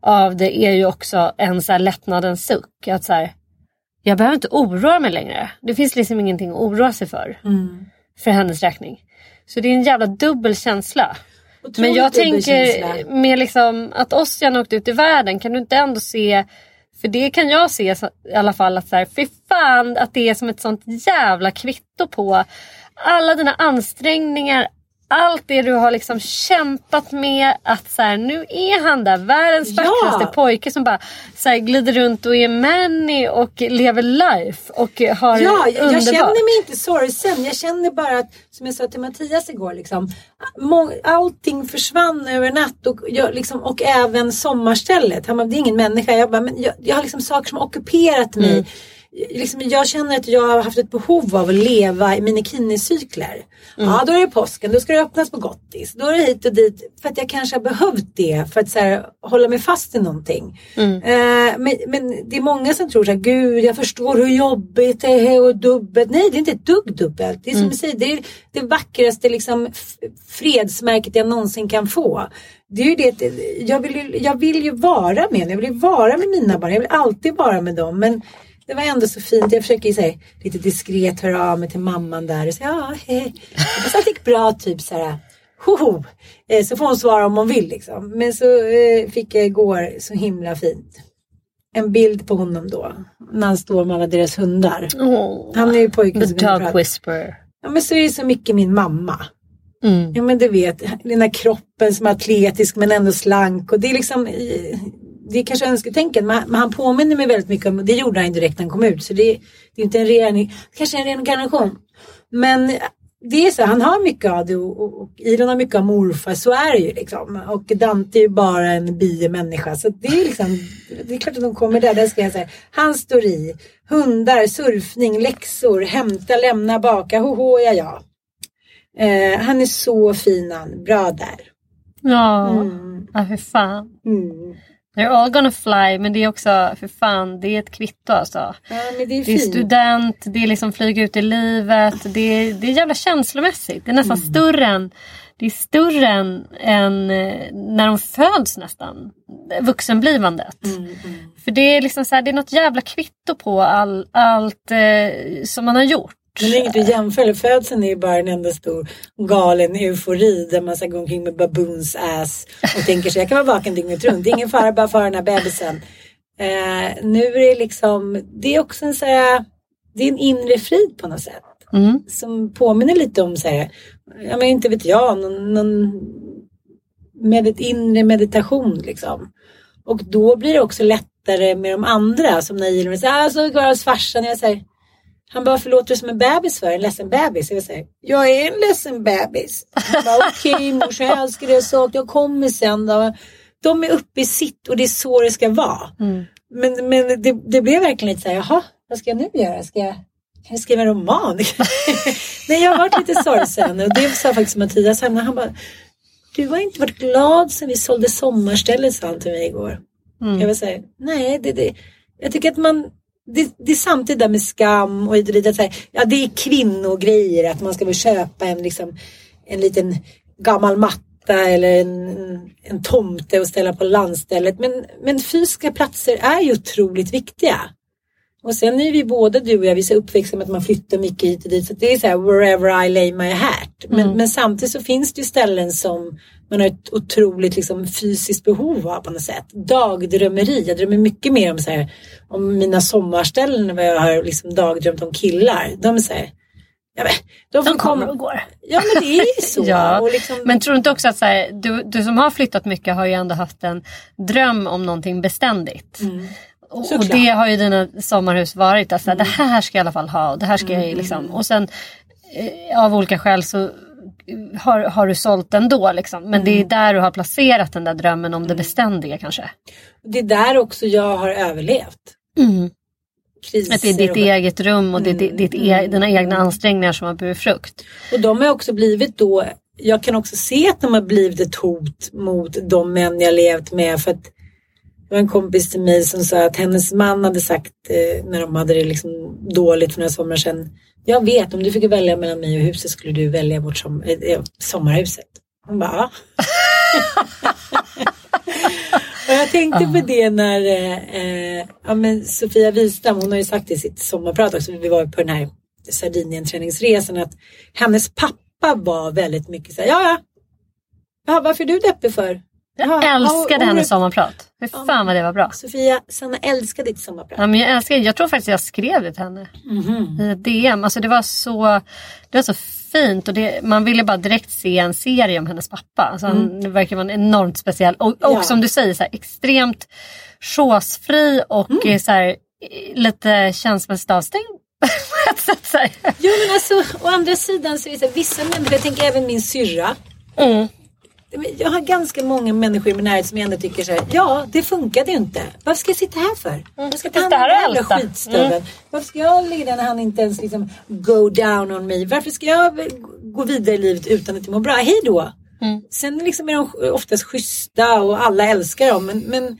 av det är ju också en så här, lättnadens suck. Att så här, jag behöver inte oroa mig längre. Det finns liksom ingenting att oroa sig för. Mm. För hennes räkning. Så det är en jävla dubbel känsla. Men jag tänker känsla. med liksom att Ossian åkte ut i världen. Kan du inte ändå se för det kan jag se i alla fall att så här, fy fan att det är som ett sånt jävla kvitto på alla dina ansträngningar. Allt det du har liksom kämpat med. Att så här, nu är han där, världens Ja. vackraste pojke som bara så här, glider runt och är manny och lever life. Och har Ja, jag, jag underbart. känner mig inte sorgsen. Jag känner bara att, som jag sa till Mattias igår, liksom, må, allting försvann över natt och, jag, liksom, och även sommarstället. Han bara, det är ingen människa. Jag, bara, men jag, jag har liksom saker som har ockuperat mig. Mm. Liksom, jag känner att jag har haft ett behov av att leva i minikinicykler. Mm. Ja, då är det påsken, då ska det öppnas på gottis. Då är det hit och dit. För att jag kanske har behövt det för att så här, hålla mig fast i någonting. Mm. Eh, men, men det är många som tror så här, gud jag förstår hur jobbigt det är och dubbelt. Nej, det är inte ett dugg dubbelt. Det är som Mm. säger, det är det vackraste liksom, fredsmärket jag någonsin kan få. Det är ju det, att jag vill ju, jag vill ju vara med Jag vill ju vara med mina barn. Jag vill alltid vara med dem. Men det var ändå så fint. Jag försöker ju säga lite diskret höra av mig till mamman där och säga ja, hej. Jag att det gick bra, typ så här. Hoho. Eh, Så får hon svara om hon vill liksom. Men så eh, fick jag igår så himla fint. En bild på honom då. När han står med alla deras hundar. Åh, Han är ju pojken som dog whisperer. Ja men så är det så mycket min mamma. Mm. Ja men du vet, den här kroppen som är atletisk men ändå slank. Och det är liksom, eh, det är kanske önsketänken. Men han påminner mig väldigt mycket om, det gjorde han direkt när han kom ut. Så det, det är inte en ren, kanske en reinkarnation. Men det är så, han har mycket av det och, och, och Elon har mycket av morfar, så är det ju liksom. Och Dante är ju bara en biomänniska. Så det är liksom, det är klart att de kommer där, där ska jag säga. Han står i, hundar, surfning, läxor, hämta, lämna, baka, hoho, ja ja. Eh, han är så fin han, bra där. Ja, Mm. ja för fan. Mm. They're all gonna fly men det är också, för fan, det är ett kvitto alltså. Ja, det är Det är student, det är liksom flyga ut i livet. Det är, det är jävla känslomässigt. Det är nästan Mm. större än det är större än, än eh, när de föds nästan. Vuxenblivandet. Mm, För det är liksom så här, det är något jävla kvitto på all, allt eh, som man har gjort. Men det är inget att jämföra. Födseln är ju bara en enda stor galen eufori där man ska gå omkring med baboons ass och tänker sig jag kan vara vaken dygnet runt. Det är ingen fara bara för den här bebisen. Eh, nu är det liksom, det är också en så här, det är en inre frid på något sätt. Mm. Som påminner lite om så här, ja men inte vet jag, någon, någon med ett inre meditation liksom. Och då blir det också lättare med de andra som när Ilon säger, ah, så går jag hos farsan och jag säger han bara, förlåter du som en bebis för? En ledsen bebis? Jag säger, jag är en ledsen bebis. Han bara, okej morsan, jag älskar det så jag kommer sen då. De är uppe i sitt och det är så det ska vara. Men, men det, det blev verkligen lite så här, jaha, vad ska jag nu göra? Ska jag, jag skriva en roman? Nej, jag har varit lite sorgsen och det sa faktiskt Mattias hemma. Han bara, du har inte varit glad sen vi sålde sommarstället, sa han till mig igår. Jag vill säga, nej, det, det, jag tycker att man, det, det är samtidigt där med skam och lite så här, ja det är kvinnogrejer att man ska väl köpa en, liksom, en liten gammal matta eller en, en, tomte och ställa på landstället. Men, men fysiska platser är ju otroligt viktiga. Och sen är vi båda, du och jag, vi är uppväxta med att man flyttar mycket hit och dit. Så det är så här, wherever I lay my hat. Men, men samtidigt så finns det ju ställen som man har ett otroligt liksom, fysiskt behov av på något sätt. Dagdrömmeri, jag drömmer mycket mer om, så här, om mina sommarställen än vad jag har liksom, dagdrömt om killar. De är så här, ja, men, de, De kommer och går. Ja men det är ju så. Ja, och liksom, Men tror du inte också att så här, du, du som har flyttat mycket har ju ändå haft en dröm om någonting beständigt. Och, och Mm. Såklart. Mm. det har ju dina sommarhus varit. Alltså, Det här ska jag i alla fall ha och det här ska jag liksom. Och sen eh, av olika skäl så har, har du sålt ändå. Liksom. Men Mm. det är där du har placerat den där drömmen om det beständiga kanske. det är där också jag har överlevt. Kriser Att det är ditt och- eget rum och det Mm, ditt, ditt e, dina egna ansträngningar som har burit frukt. Och de har också blivit då, jag kan också se att de har blivit ett hot mot de män jag levt med. För att det var en kompis till mig som sa att hennes man hade sagt eh, när de hade det liksom dåligt för några somrar sedan. Jag vet, om du fick välja mellan mig och huset skulle du välja vårt som, eh, sommarhuset. Hon bara, ja. Och jag tänkte på det när eh, ja, men Sofia Wistam, hon har ju sagt i sitt sommarprat också, vi var på den här Sardinien-träningsresan, att hennes pappa var väldigt mycket så här, ja ja, ja varför är du deppig för? Jag Ja, ja, älskade och- hennes sommarprat. Fy fan vad det var bra. Sofia, Sanna älskar ditt sommarprat. Ja, men jag, älskar, jag tror faktiskt jag skrev det till henne. Mhm. I ett DM. Alltså det var så, det var så fint och det, man ville bara direkt se en serie om hennes pappa. Alltså han det verkar vara en enormt speciell och, och Mm. Ja. som du säger så här, extremt chosefri och Mm. eh, så här, lite känslomässigt avstängd. Jo men alltså å andra sidan så är det så här, vissa människor, jag tänker även min syrra. Mm. Jag har ganska många människor i min närhet som jag ändå tycker så här, ja det funkade ju inte. Varför ska jag sitta här för? Varför ska sitta han här och älta. skitstöveln? Varför ska jag ligga där när han inte ens liksom go down on me? Varför ska jag gå vidare i livet utan att jag mår bra? Hej då! Sen liksom är de oftast schyssta och alla älskar dem. Men, men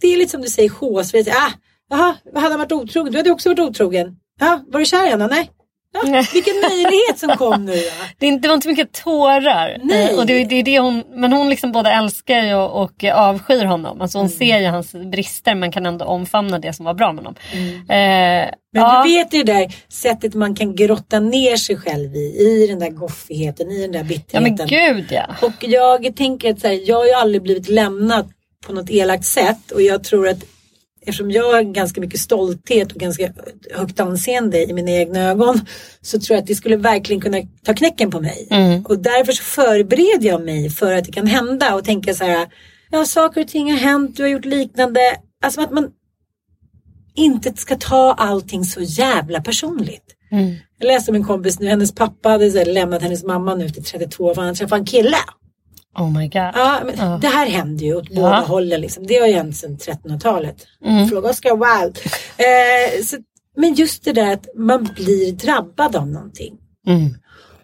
det är lite som du säger chosefritt. Ah, jaha, hade han varit otrogen? Du hade också varit otrogen. Ja, var du kär i henne? Nej. Ja, vilken möjlighet som kom nu. Ja. Det, det var inte mycket tårar. Nej. Och det, det är det hon, men hon liksom både älskar och, och avskyr honom. Alltså Mm. hon ser ju hans brister men kan ändå omfamna det som var bra med honom. Eh, Men ja. du vet ju det där sättet man kan grotta ner sig själv i. I den där goffigheten, i den där Ja bitterheten. men gud ja. Och jag tänker att så här, jag har ju aldrig blivit lämnad på något elakt sätt. Och jag tror att eftersom jag har ganska mycket stolthet och ganska högt anseende i mina egna ögon. Så tror jag att det skulle verkligen kunna ta knäcken på mig. Och därför så förbereder jag mig för att det kan hända. Och tänker så här, ja saker och ting har hänt, du har gjort liknande. Alltså att man inte ska ta allting så jävla personligt. Jag läste om en kompis nu, hennes pappa hade lämnat hennes mamma nu till 32 för han träffade en kille. Oh my god. Ja, men Det här händer ju åt båda hållen. Liksom. Det har ju hänt sedan 1300-talet. Mm. Fråga Oscar Wilde. Eh, så, men just det där att man blir drabbad av någonting. Mm.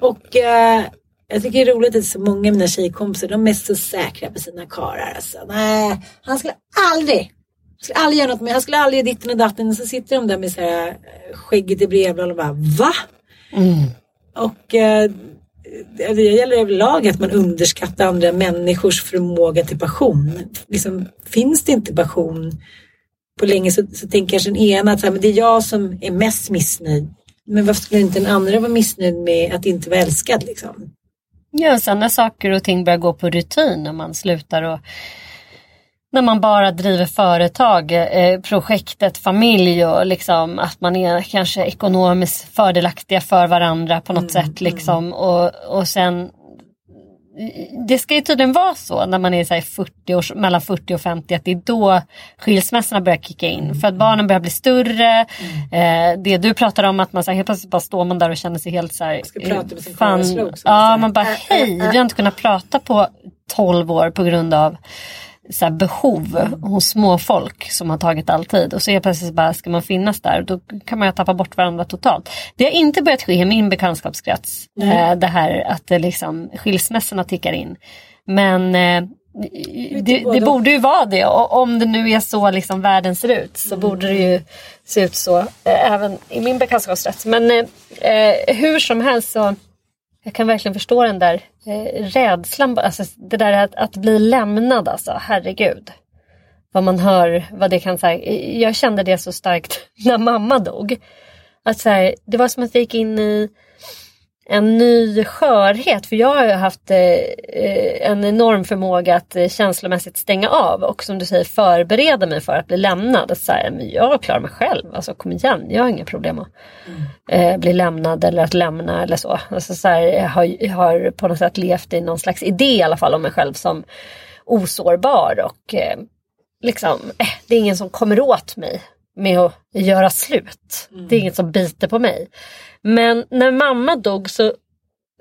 Och eh, Jag tycker det är roligt att så många av mina tjejkompisar, de är så säkra på sina karlar. Alltså. Nej, han skulle aldrig, skulle aldrig göra något med Han skulle aldrig göra ditten och datten. Och så sitter de där med så här, eh, skägget i brevlådan och bara va? Och eh, Alltså, det gäller överlag att man underskattar andra människors förmåga till passion. Liksom, finns det inte passion på länge så, så tänker kanske den ena att så här, men det är jag som är mest missnöjd. Men varför skulle inte den andra vara missnöjd med att inte vara älskad? Liksom? Ja, sen när saker och ting börjar gå på rutin och man slutar och när man bara driver företag, eh, projektet, familj och liksom att man är kanske ekonomiskt fördelaktiga för varandra på något sätt liksom och, och sen det ska ju tydligen vara så när man är så här 40 års, mellan 40 och 50 att det är då skilsmässorna börjar kicka in. För att barnen börjar bli större. Eh, det du pratar om att man så här, helt plötsligt bara står man där och känner sig helt så här. Ska prata med sin fan, som Ja säger. man bara hej vi har inte kunnat prata på 12 år på grund av så behov hos småfolk som har tagit all tid. Och så är plötsligt bara ska man finnas där då kan man ju tappa bort varandra totalt. Det har inte börjat ske i min bekantskapskrets. Eh, det här att det liksom, skilsmässorna tickar in. Men eh, det, det borde ju vara det. Och om det nu är så liksom världen ser ut så borde det ju se ut så eh, även i min bekantskapskrets. Men eh, eh, hur som helst så jag kan verkligen förstå den där eh, rädslan. Alltså, det där att, att bli lämnad alltså, herregud. Vad man hör, vad det kan säga. Jag kände det så starkt när mamma dog. Att så här, det var som att jag gick in i en ny skörhet. För jag har ju haft eh, eh, en enorm förmåga att eh, känslomässigt stänga av och som du säger förbereda mig för att bli lämnad. Att så här, men jag klarar mig själv, alltså kom igen, jag har inga problem att eh, bli lämnad eller att lämna eller så. Alltså, så här, jag, har, jag har på något sätt levt i någon slags idé i alla fall om mig själv som osårbar och eh, liksom, eh, det är ingen som kommer åt mig med att göra slut. Det är inget som biter på mig. Men när mamma dog så,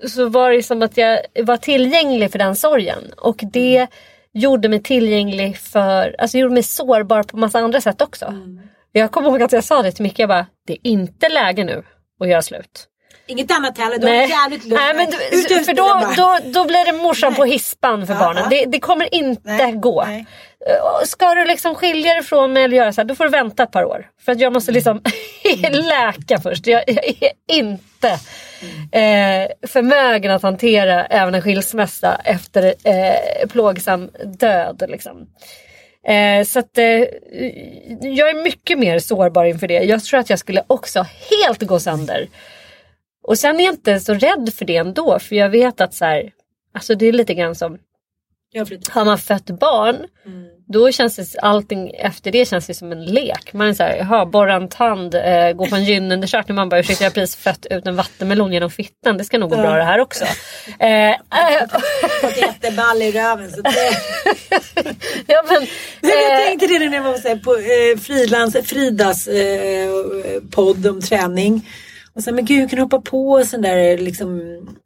så var det som att jag var tillgänglig för den sorgen. Och det gjorde mig tillgänglig för, alltså gjorde mig sårbar på massa andra sätt också. Jag kommer ihåg att jag sa det till Micke, jag bara, det är inte läge nu att göra slut. Inget annat heller, du har Nej, jävligt lugnt. Nej men du, Ut för då, då, då blir det morsan på hispan för Ja, barnen. ja. Det, det kommer inte Nej, gå. nej. Ska du liksom skilja dig från mig eller göra så här, då får du vänta ett par år. För att jag måste liksom Mm. läka först. Jag, jag är inte eh, förmögen att hantera även en skilsmässa efter eh, plågsam död. Liksom. Eh, så att, eh, jag är mycket mer sårbar inför det. Jag tror att jag skulle också helt gå sönder. Och sen är jag inte så rädd för det ändå. För jag vet att så här, alltså det är lite grann som, har man fött barn. Då känns det, allting efter det känns det som en lek. Man är såhär, jaha, borra en tand, eh, gå på en gynundersökning. Man bara, ursäkta jag har precis fött ut en vattenmelon genom fittan. Det ska nog gå bra det här också. Eh, Fått jätteball i röven. Så det... ja, men, Nej, jag eh, tänkte det när jag var så här, på eh, Fridlands, Fridas eh, podd om träning. Och så men gud kan du hoppa på sån där liksom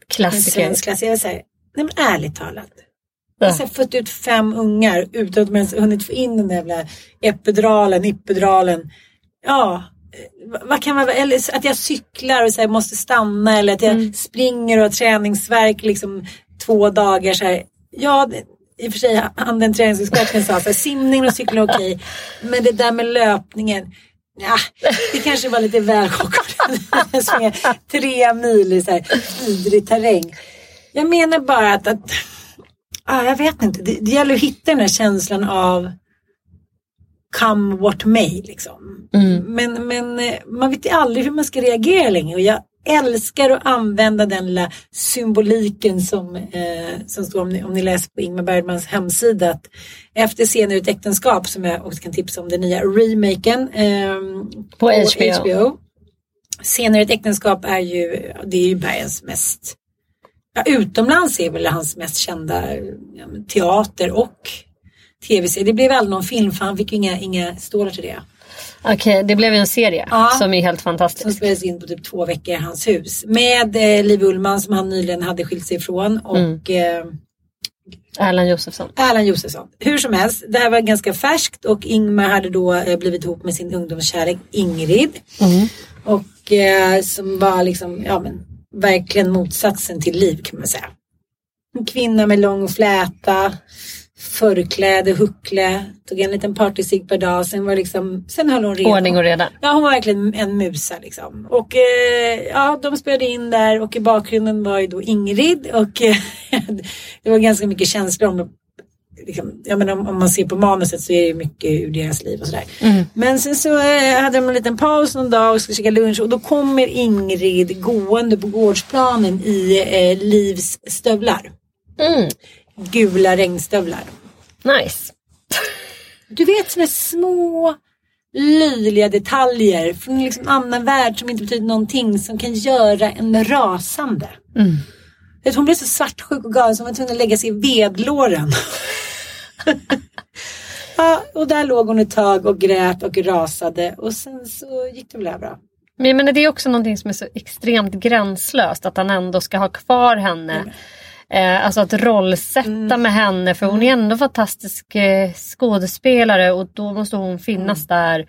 Klassiker. klassiker. Jag säger, nej men ärligt talat. Jag har fött ut fem ungar utan att de ens hunnit få in den där jävla epiduralen, ippedralen. Ja, eh, vad- kan man, eller att jag cyklar och så här, måste stanna eller att jag Mm. springer och har träningsverk liksom två dagar så här. Ja, i och för sig han den träningsexperten sa så här, simning och cykling är okej. Men det där med löpningen. Ja, det kanske var lite väl chockerande. Springa tre mil i så här vidrig terräng. Jag menar bara att, att ah, jag vet inte, det, det gäller att hitta den här känslan av come what may liksom. Men, men eh, man vet ju aldrig hur man ska reagera längre och jag älskar att använda den lilla symboliken som, eh, som står om ni, om ni läser på Ingmar Bergmans hemsida att efter scener ur ett äktenskap som jag också kan tipsa om den nya remaken eh, På HBO. Scener ur ett äktenskap är ju, det är ju Bergens mest Ja, utomlands är väl hans mest kända ja, teater och tv-serie. Det blev aldrig någon film för han fick ju inga, inga stålar till det. Okej, det blev ju en serie Ja. som är helt Som fantastisk. spelades in på typ två veckor i hans hus. Med eh, Liv Ullmann som han nyligen hade skilt sig ifrån och Mm. eh, Erland Josefsson. Erland Josefsson. Hur som helst, det här var ganska färskt och Ingmar hade då eh, blivit ihop med sin ungdomskärlek Ingrid. Och eh, som var liksom, ja men verkligen motsatsen till Liv kan man säga. En kvinna med lång fläta, förkläde, huckle, tog en liten partycigg per dag. Sen, var liksom, sen höll hon reda. Ordning och reda. Ja, hon var verkligen en musa liksom. Och eh, ja, de spelade in där och i bakgrunden var ju då Ingrid och eh, det var ganska mycket känslor om Liksom, jag menar, om, om man ser på manuset så är det mycket ur deras liv och sådär. Men sen så eh, hade de en liten paus någon dag och skulle käka lunch och då kommer Ingrid gående på gårdsplanen i eh, Livs stövlar. Mm. Gula regnstövlar. Nice. Du vet sådana små löjliga detaljer från en liksom annan värld som inte betyder någonting som kan göra en rasande. Vet, hon blev så svartsjuk och galen så hon var tvungen att lägga sig i vedlåren. ja, och där låg hon ett tag och grät och rasade och sen så gick det väl då. Men det är också någonting som är så extremt gränslöst att han ändå ska ha kvar henne. Eh, alltså att rollsätta Mm. med henne för hon är ändå fantastisk eh, skådespelare och då måste hon finnas Mm. där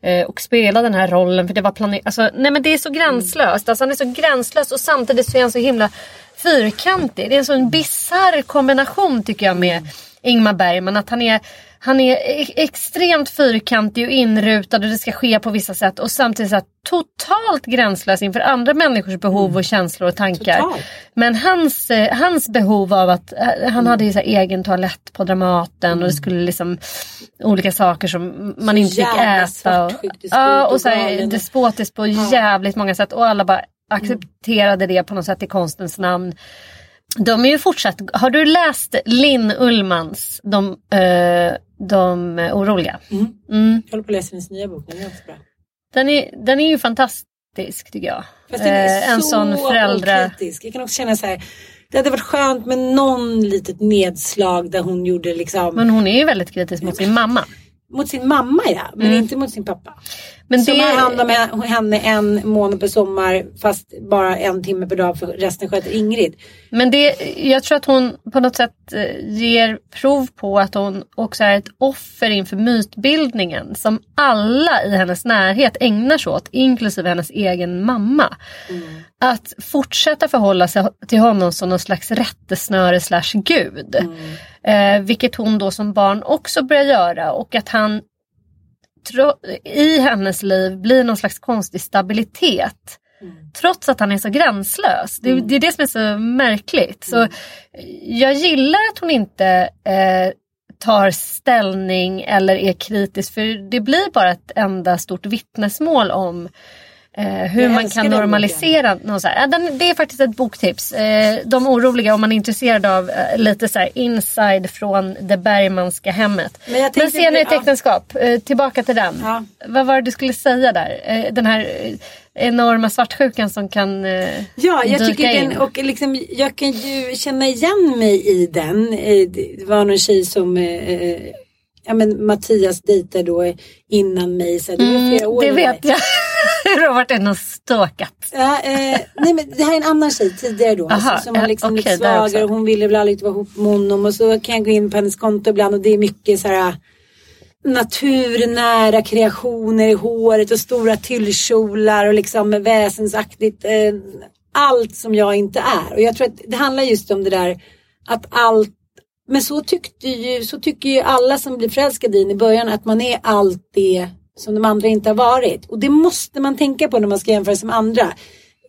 eh, och spela den här rollen för det var planerat. Alltså, nej men det är så gränslöst. Alltså, han är så gränslös och samtidigt så är han så himla fyrkantig. Det är en sån bisarr kombination tycker jag med Ingmar Bergman. Att han är, han är e- extremt fyrkantig och inrutad och det ska ske på vissa sätt och samtidigt så totalt gränslös inför andra människors behov och känslor och tankar. Totalt. Men hans, eh, hans behov av att eh, han hade ju så egen toalett på Dramaten och det skulle liksom olika saker som man inte fick äta. Och, ja, och så här, despotiskt på jävligt många sätt och alla bara accepterade det på något sätt i konstens namn. De är ju fortsatt, har du läst Linn Ullmans De, eh, de oroliga? Mm. Jag håller på att läsa hennes nya bok, den är också bra. Den, är, den är ju fantastisk tycker jag. Fast den är Eh, en så sån föräldra... okritisk. Jag kan också känna så här. Det hade varit skönt med någon litet nedslag där hon gjorde liksom Men hon är ju väldigt kritisk mot sin mamma. mot sin mamma ja, men inte mot sin pappa. Mm. Men Som det- hand om he- henne en månad per sommar fast bara en timme per dag för resten sköter Ingrid. Men det, jag tror att hon på något sätt eh, ger prov på att hon också är ett offer inför mytbildningen som alla i hennes närhet ägnar sig åt, inklusive hennes egen mamma. Att fortsätta förhålla sig till honom som någon slags rättesnöre slash gud. Eh, vilket hon då som barn också börjar göra och att han i hennes liv blir någon slags konstig stabilitet. Trots att han är så gränslös. Det, det är det som är så märkligt. Så jag gillar att hon inte eh, tar ställning eller är kritisk. För det blir bara ett enda stort vittnesmål om hur Jag man kan den normalisera. Någon så här. Ja, den, det är faktiskt ett boktips. Eh, de oroliga om man är intresserad av eh, lite så här inside från det Bergmanska hemmet. Men jag Men senare ja. äktenskap, eh, tillbaka till den. Ja. Vad var det du skulle säga där? Eh, den här eh, enorma svartsjukan som kan eh, Ja, jag dyka tycker in. den, och liksom, jag kan ju känna igen mig i den. Eh, Det var någon tjej som eh, ja, men Mattias dejtade då innan mig. Så det var flera år Mm, Det vet jag. Du har varit inne och stalkat. Ja, eh, nej men det här är en annan tjej tidigare då. Aha, alltså, som var ja, liksom okej, lite svagare och hon ville väl aldrig vara ihop med honom. Och så kan jag gå in på hennes konto ibland och det är mycket så här naturnära kreationer i håret och stora tyllkjolar och liksom väsensaktigt. Eh, allt som jag inte är. Och jag tror att det handlar just om det där att allt men så tyckte ju, så tycker ju alla som blir förälskade i i början att man är allt det som de andra inte har varit. Och det måste man tänka på när man ska jämföra sig med andra.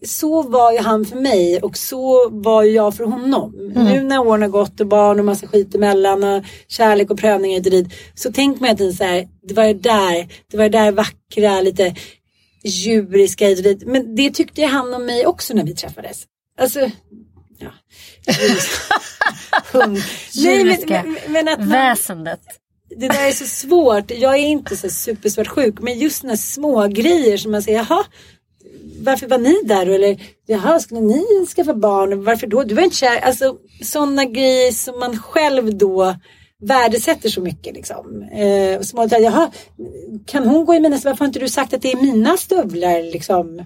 Så var ju han för mig och så var ju jag för honom. Nu när åren har gått och barn och massa skit emellan och kärlek och prövningar hit och dit. Så tänker man att så här, det var det där, det var det där vackra, lite djuriska hit och dit. Men det tyckte han om mig också när vi träffades. Alltså, ja. Hund. Nej, men, men att man, Väsendet det där är så svårt. Jag är inte så supersvartsjuk. Men just när små grejer som man säger, jaha, varför var ni där? då? Eller, jaha, skulle ni skaffa barn? Varför då? Du var inte kär. Alltså sådana grejer som man själv då värdesätter så mycket. Liksom. Eh, små detaljer, jaha, kan hon gå i mina stövlar? Varför har inte du sagt att det är mina stövlar? Liksom?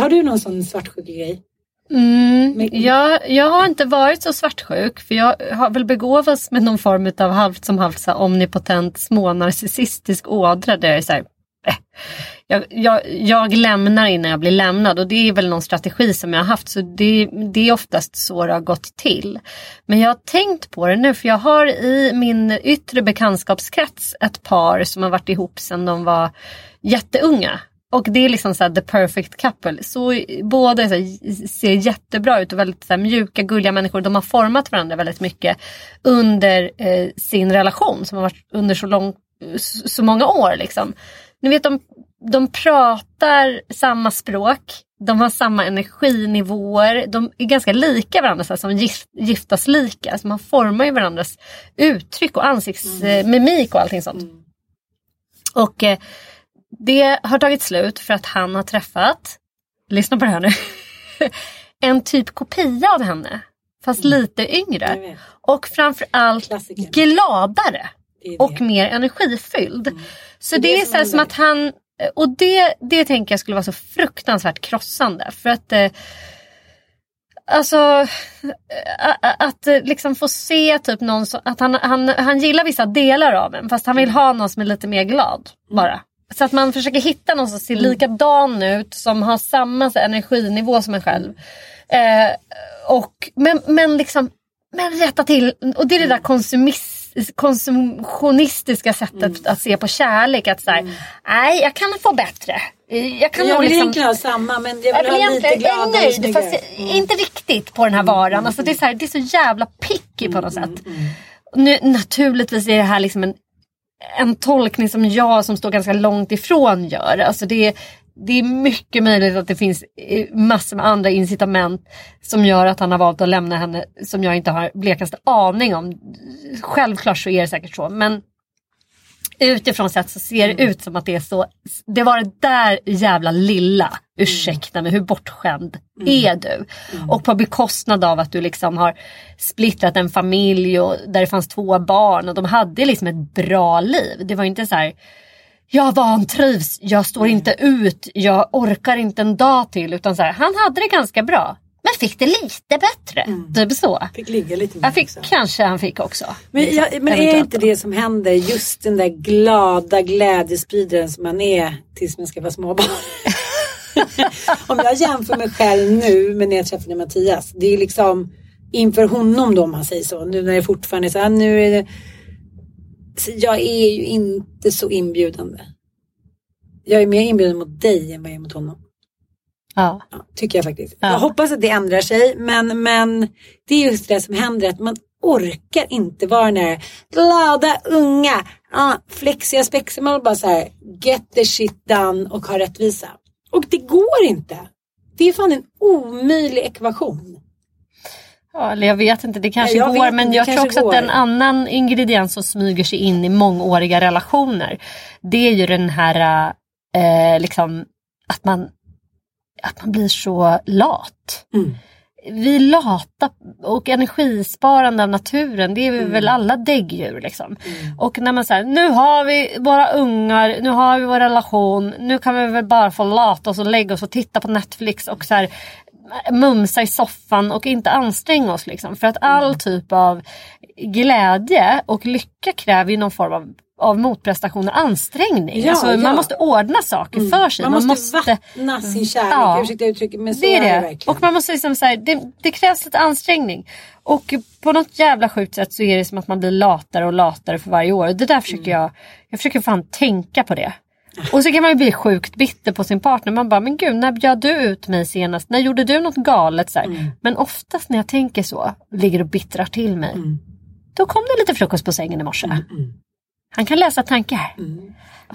Har du någon sån svartsjuk grej? Mm, jag, jag har inte varit så svartsjuk för jag har väl begåvats med någon form av halvt som halvt så här omnipotent smånarcissistisk ådra där jag är så här, eh, jag, jag, jag lämnar innan jag blir lämnad och det är väl någon strategi som jag har haft så det, det är oftast så det har gått till. Men jag har tänkt på det nu för jag har i min yttre bekantskapskrets ett par som har varit ihop sedan de var jätteunga. Och det är liksom så här, the perfect couple. Så båda så här, ser jättebra ut och väldigt så här, mjuka, gulliga människor. De har format varandra väldigt mycket under eh, sin relation som har varit under så, lång, så, många år. Liksom. Ni vet, de, de pratar samma språk. De har samma energinivåer. De är ganska lika varandra, så här, som gift, giftas lika. Alltså man formar ju varandras uttryck och ansiktsmimik och allting sånt. Och eh, det har tagit slut för att han har träffat, lyssna på det här nu, en typ kopia av henne. Fast lite Jag yngre. Och framförallt Klassiker. gladare. Och mer energifylld. Så det, Det är som så, som att han, och det, det tänker jag skulle vara så fruktansvärt krossande. För att eh, Alltså ä- att eh, liksom få se typ någon som, att han, han, han gillar vissa delar av en fast han vill ha någon som är lite mer glad bara. Så att man försöker hitta någon som ser likadan ut som har samma så, energinivå som en själv. Eh, och, men, men liksom men rätta till, och det är det där konsumis, konsumtionistiska sättet att se på kärlek. Att så här, nej jag kan få bättre. Jag kan Jag vill liksom, egentligen ha samma men jag jag vill vill ha lite gladare och nöjd snyggare. fast jag- inte riktigt på den här varan. Alltså det, är så här, det är så jävla picky på något sätt. Nu, naturligtvis är det här liksom en, en tolkning som jag som står ganska långt ifrån gör. Alltså det, är- det är mycket möjligt att det finns eh, massor med andra incitament som gör att han har valt att lämna henne som jag inte har blekaste aning om. Självklart så är det säkert så men utifrån sett så ser det ut som att det är så. Det var det där jävla lilla, ursäkta mig, hur bortskämd är du? Och på bekostnad av att du liksom har splittrat en familj och där det fanns två barn och de hade liksom ett bra liv. Det var inte så här jag vantrivs, jag står inte ut, jag orkar inte en dag till. Utan så här, han hade det ganska bra. Men fick det lite bättre. Typ så. Fick ligga lite mer Jag fick, kanske han fick också. Men, jag, men är inte det som händer just den där glada glädjespridaren som man är tills man ska vara småbarn? om jag jämför mig själv nu med när jag träffade Mattias. Det är liksom inför honom då om man säger så. Nu när det fortfarande är så här, nu är det... Så jag är ju inte så inbjudande. Jag är mer inbjuden mot dig än vad jag är mot honom. Ja. Tycker jag faktiskt. Ja. Jag hoppas att det ändrar sig men, men det är just det som händer att man orkar inte vara den där glada unga, ja, flexiga spexiga. Man bara så här get the shit done och ha rättvisa. Och det går inte. Det är fan en omöjlig ekvation. Ja, eller jag vet inte, det kanske Ja, går men jag tror också kanske att en går. annan ingrediens som smyger sig in i mångåriga relationer det är ju den här eh, liksom att man, att man blir så lat. Mm. Vi är lata och energisparande av naturen, det är vi Mm. väl alla däggdjur. Liksom. Och när man säger nu har vi våra ungar, nu har vi vår relation, nu kan vi väl bara få lata oss och lägga oss och titta på Netflix och så här, mumsa i soffan och inte anstränga oss. Liksom. För att all Mm. typ av glädje och lycka kräver ju någon form av, av motprestation och ansträngning. Ja, alltså, ja. Mm. Man måste ordna saker för sig. Man måste, vattna sin kärlek, Ja. ursäkta uttrycket men så Det är är det det. verkligen. Och man måste liksom så här, det, det krävs lite ansträngning. Och på något jävla sjukt sätt så är det som att man blir latare och latare för varje år. Det där försöker Mm. jag, jag försöker fan tänka på det. Och så kan man ju bli sjukt bitter på sin partner. Man bara, men gud när bjöd du ut mig senast? När gjorde du något galet? Så. Mm. Men oftast när jag tänker så, ligger och bittrar till mig. Då kom det lite frukost på sängen i morse. Han kan läsa tankar.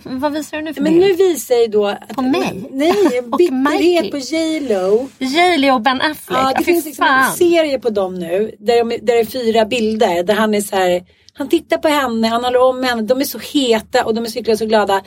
Vad visar du nu för Men bild? nu visar ju då... Att, På mig? Nej, Och bitterhet på J Lo. J.Lo och Ben Affleck. Ja, det Fy finns liksom en serie på dem nu. Där, de, där det är fyra bilder. Där han är så här. Han tittar på henne, han håller om henne. De är så heta och de är så glada.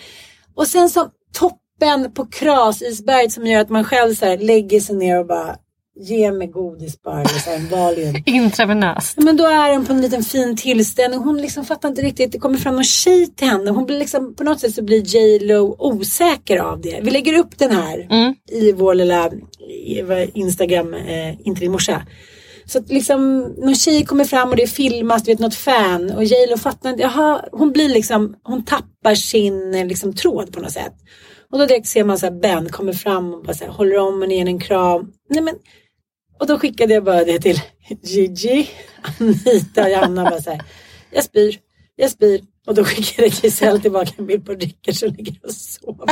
Och sen som toppen på krasisberget som gör att man själv så här, lägger sig ner och bara Ge mig godis bara. Valium. Intravenöst. Men då är hon på en liten fin tillställning. Hon liksom fattar inte riktigt. Det kommer fram någon tjej till henne. Hon blir liksom, på något sätt så blir J Lo osäker av det. Vi lägger upp den här Mm. i vår lilla Instagram, eh, inte din morsa. Så att liksom någon tjej kommer fram och det filmas, du vet något fan och J Lo fattar inte. Jaha, hon blir liksom, hon tappar sin eh, liksom, tråd på något sätt. Och då direkt ser man så här Ben kommer fram och bara så här, håller om och ger en kram. Nej, men, och då skickade jag bara det till Gigi, Anita och. Bara så här, jag spyr, jag spyr. Och då skickade Giselle tillbaka en bild på Rickard som ligger och sover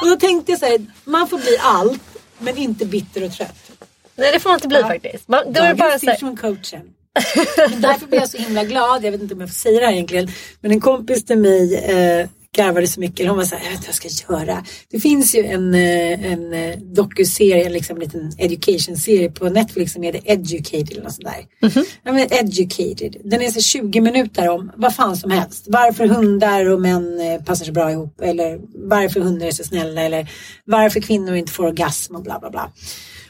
och då tänkte jag så här, man får bli allt men inte bitter och trött. Nej det får man inte bli faktiskt. Man, då är det bara så här, från coachen. Därför blev jag så himla glad. Jag vet inte om jag får säga det här egentligen. Men en kompis till mig eh, garvade så mycket. Hon var så här, jag vet inte vad jag ska göra. Det finns ju en, eh, en eh, dokuserie, liksom en liten education-serie på Netflix som heter Educated eller något sånt där. Ja, men Educated. Den är så 20 minuter om vad fan som helst. Varför hundar och män eh, passar så bra ihop. Eller varför hundar är så snälla. Eller varför kvinnor inte får orgasm och bla bla bla.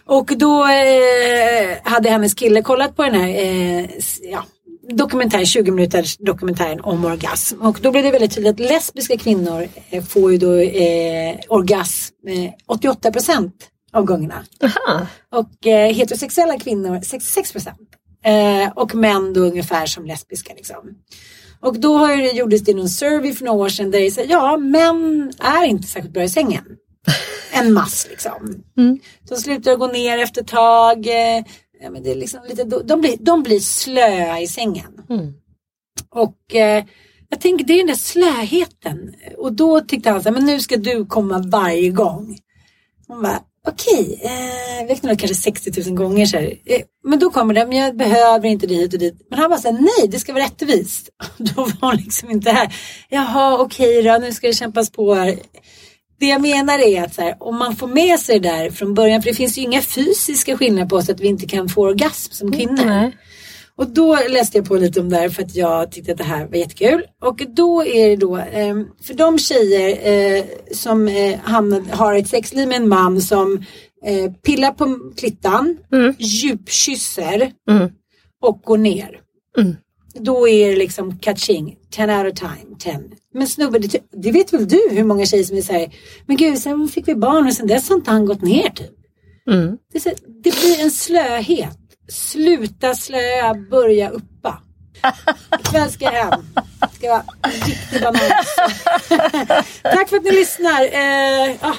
Och då eh, hade hennes kille kollat på den här eh, ja, dokumentär, 20 minuters dokumentären om orgasm. Och då blev det väldigt tydligt att lesbiska kvinnor eh, får ju då eh, orgasm eh, 88 procent av gångerna. aha. Och eh, heterosexuella kvinnor 66 procent. Eh, och män då ungefär som lesbiska liksom. Och då har det, gjordes det någon survey för några år sedan där det säger ja män är inte särskilt bra i sängen. En mass liksom. De slutar gå ner efter ett tag. Ja, men det är liksom lite, de, blir, de blir slöa i sängen. Och eh, jag tänker det är den där slöheten. Och då tyckte han så här, men nu ska du komma varje gång. Hon bara, okej, eh, vi räknade kanske 60 000 gånger så här. Eh, men då kommer det, men jag behöver inte det hit och dit. Men han bara här, nej, det ska vara rättvist. Då var hon liksom inte här. Jaha, okej då, nu ska det kämpas på här. Det jag menar är att här, om man får med sig det där från början, för det finns ju inga fysiska skillnader på oss att vi inte kan få orgasm som kvinnor. Nej. Och då läste jag på lite om det här för att jag tyckte att det här var jättekul. Och då är det då, eh, för de tjejer eh, som eh, har ett sexliv med en man som eh, pillar på klittan, djupkysser och går ner. Då är det liksom catching, 10 out of time, 10. Men snubbe, det, det vet väl du hur många tjejer som är såhär, men gud sen fick vi barn och sen dess har inte han gått ner typ. Det, är så, det blir en slöhet. Sluta slöa, börja uppa. Ikväll ska jag hem. Det ska vara en riktig banan. Tack för att ni lyssnar. Eh, ja,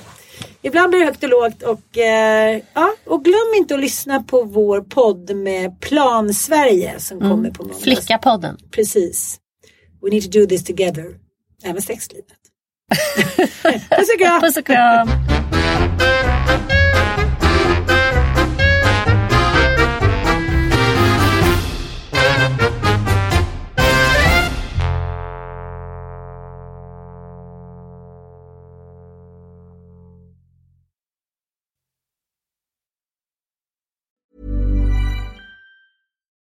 ibland blir det högt och lågt. Och, eh, ja, och glöm inte att lyssna på vår podd med Plan Sverige som kommer på måndag. Flickapodden. Precis. We need to do this together. Även sexlivet. Puss och kram. Puss och kram.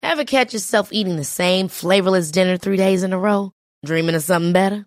Ever catch yourself eating the same flavorless dinner three days in a row? Dreaming of something better?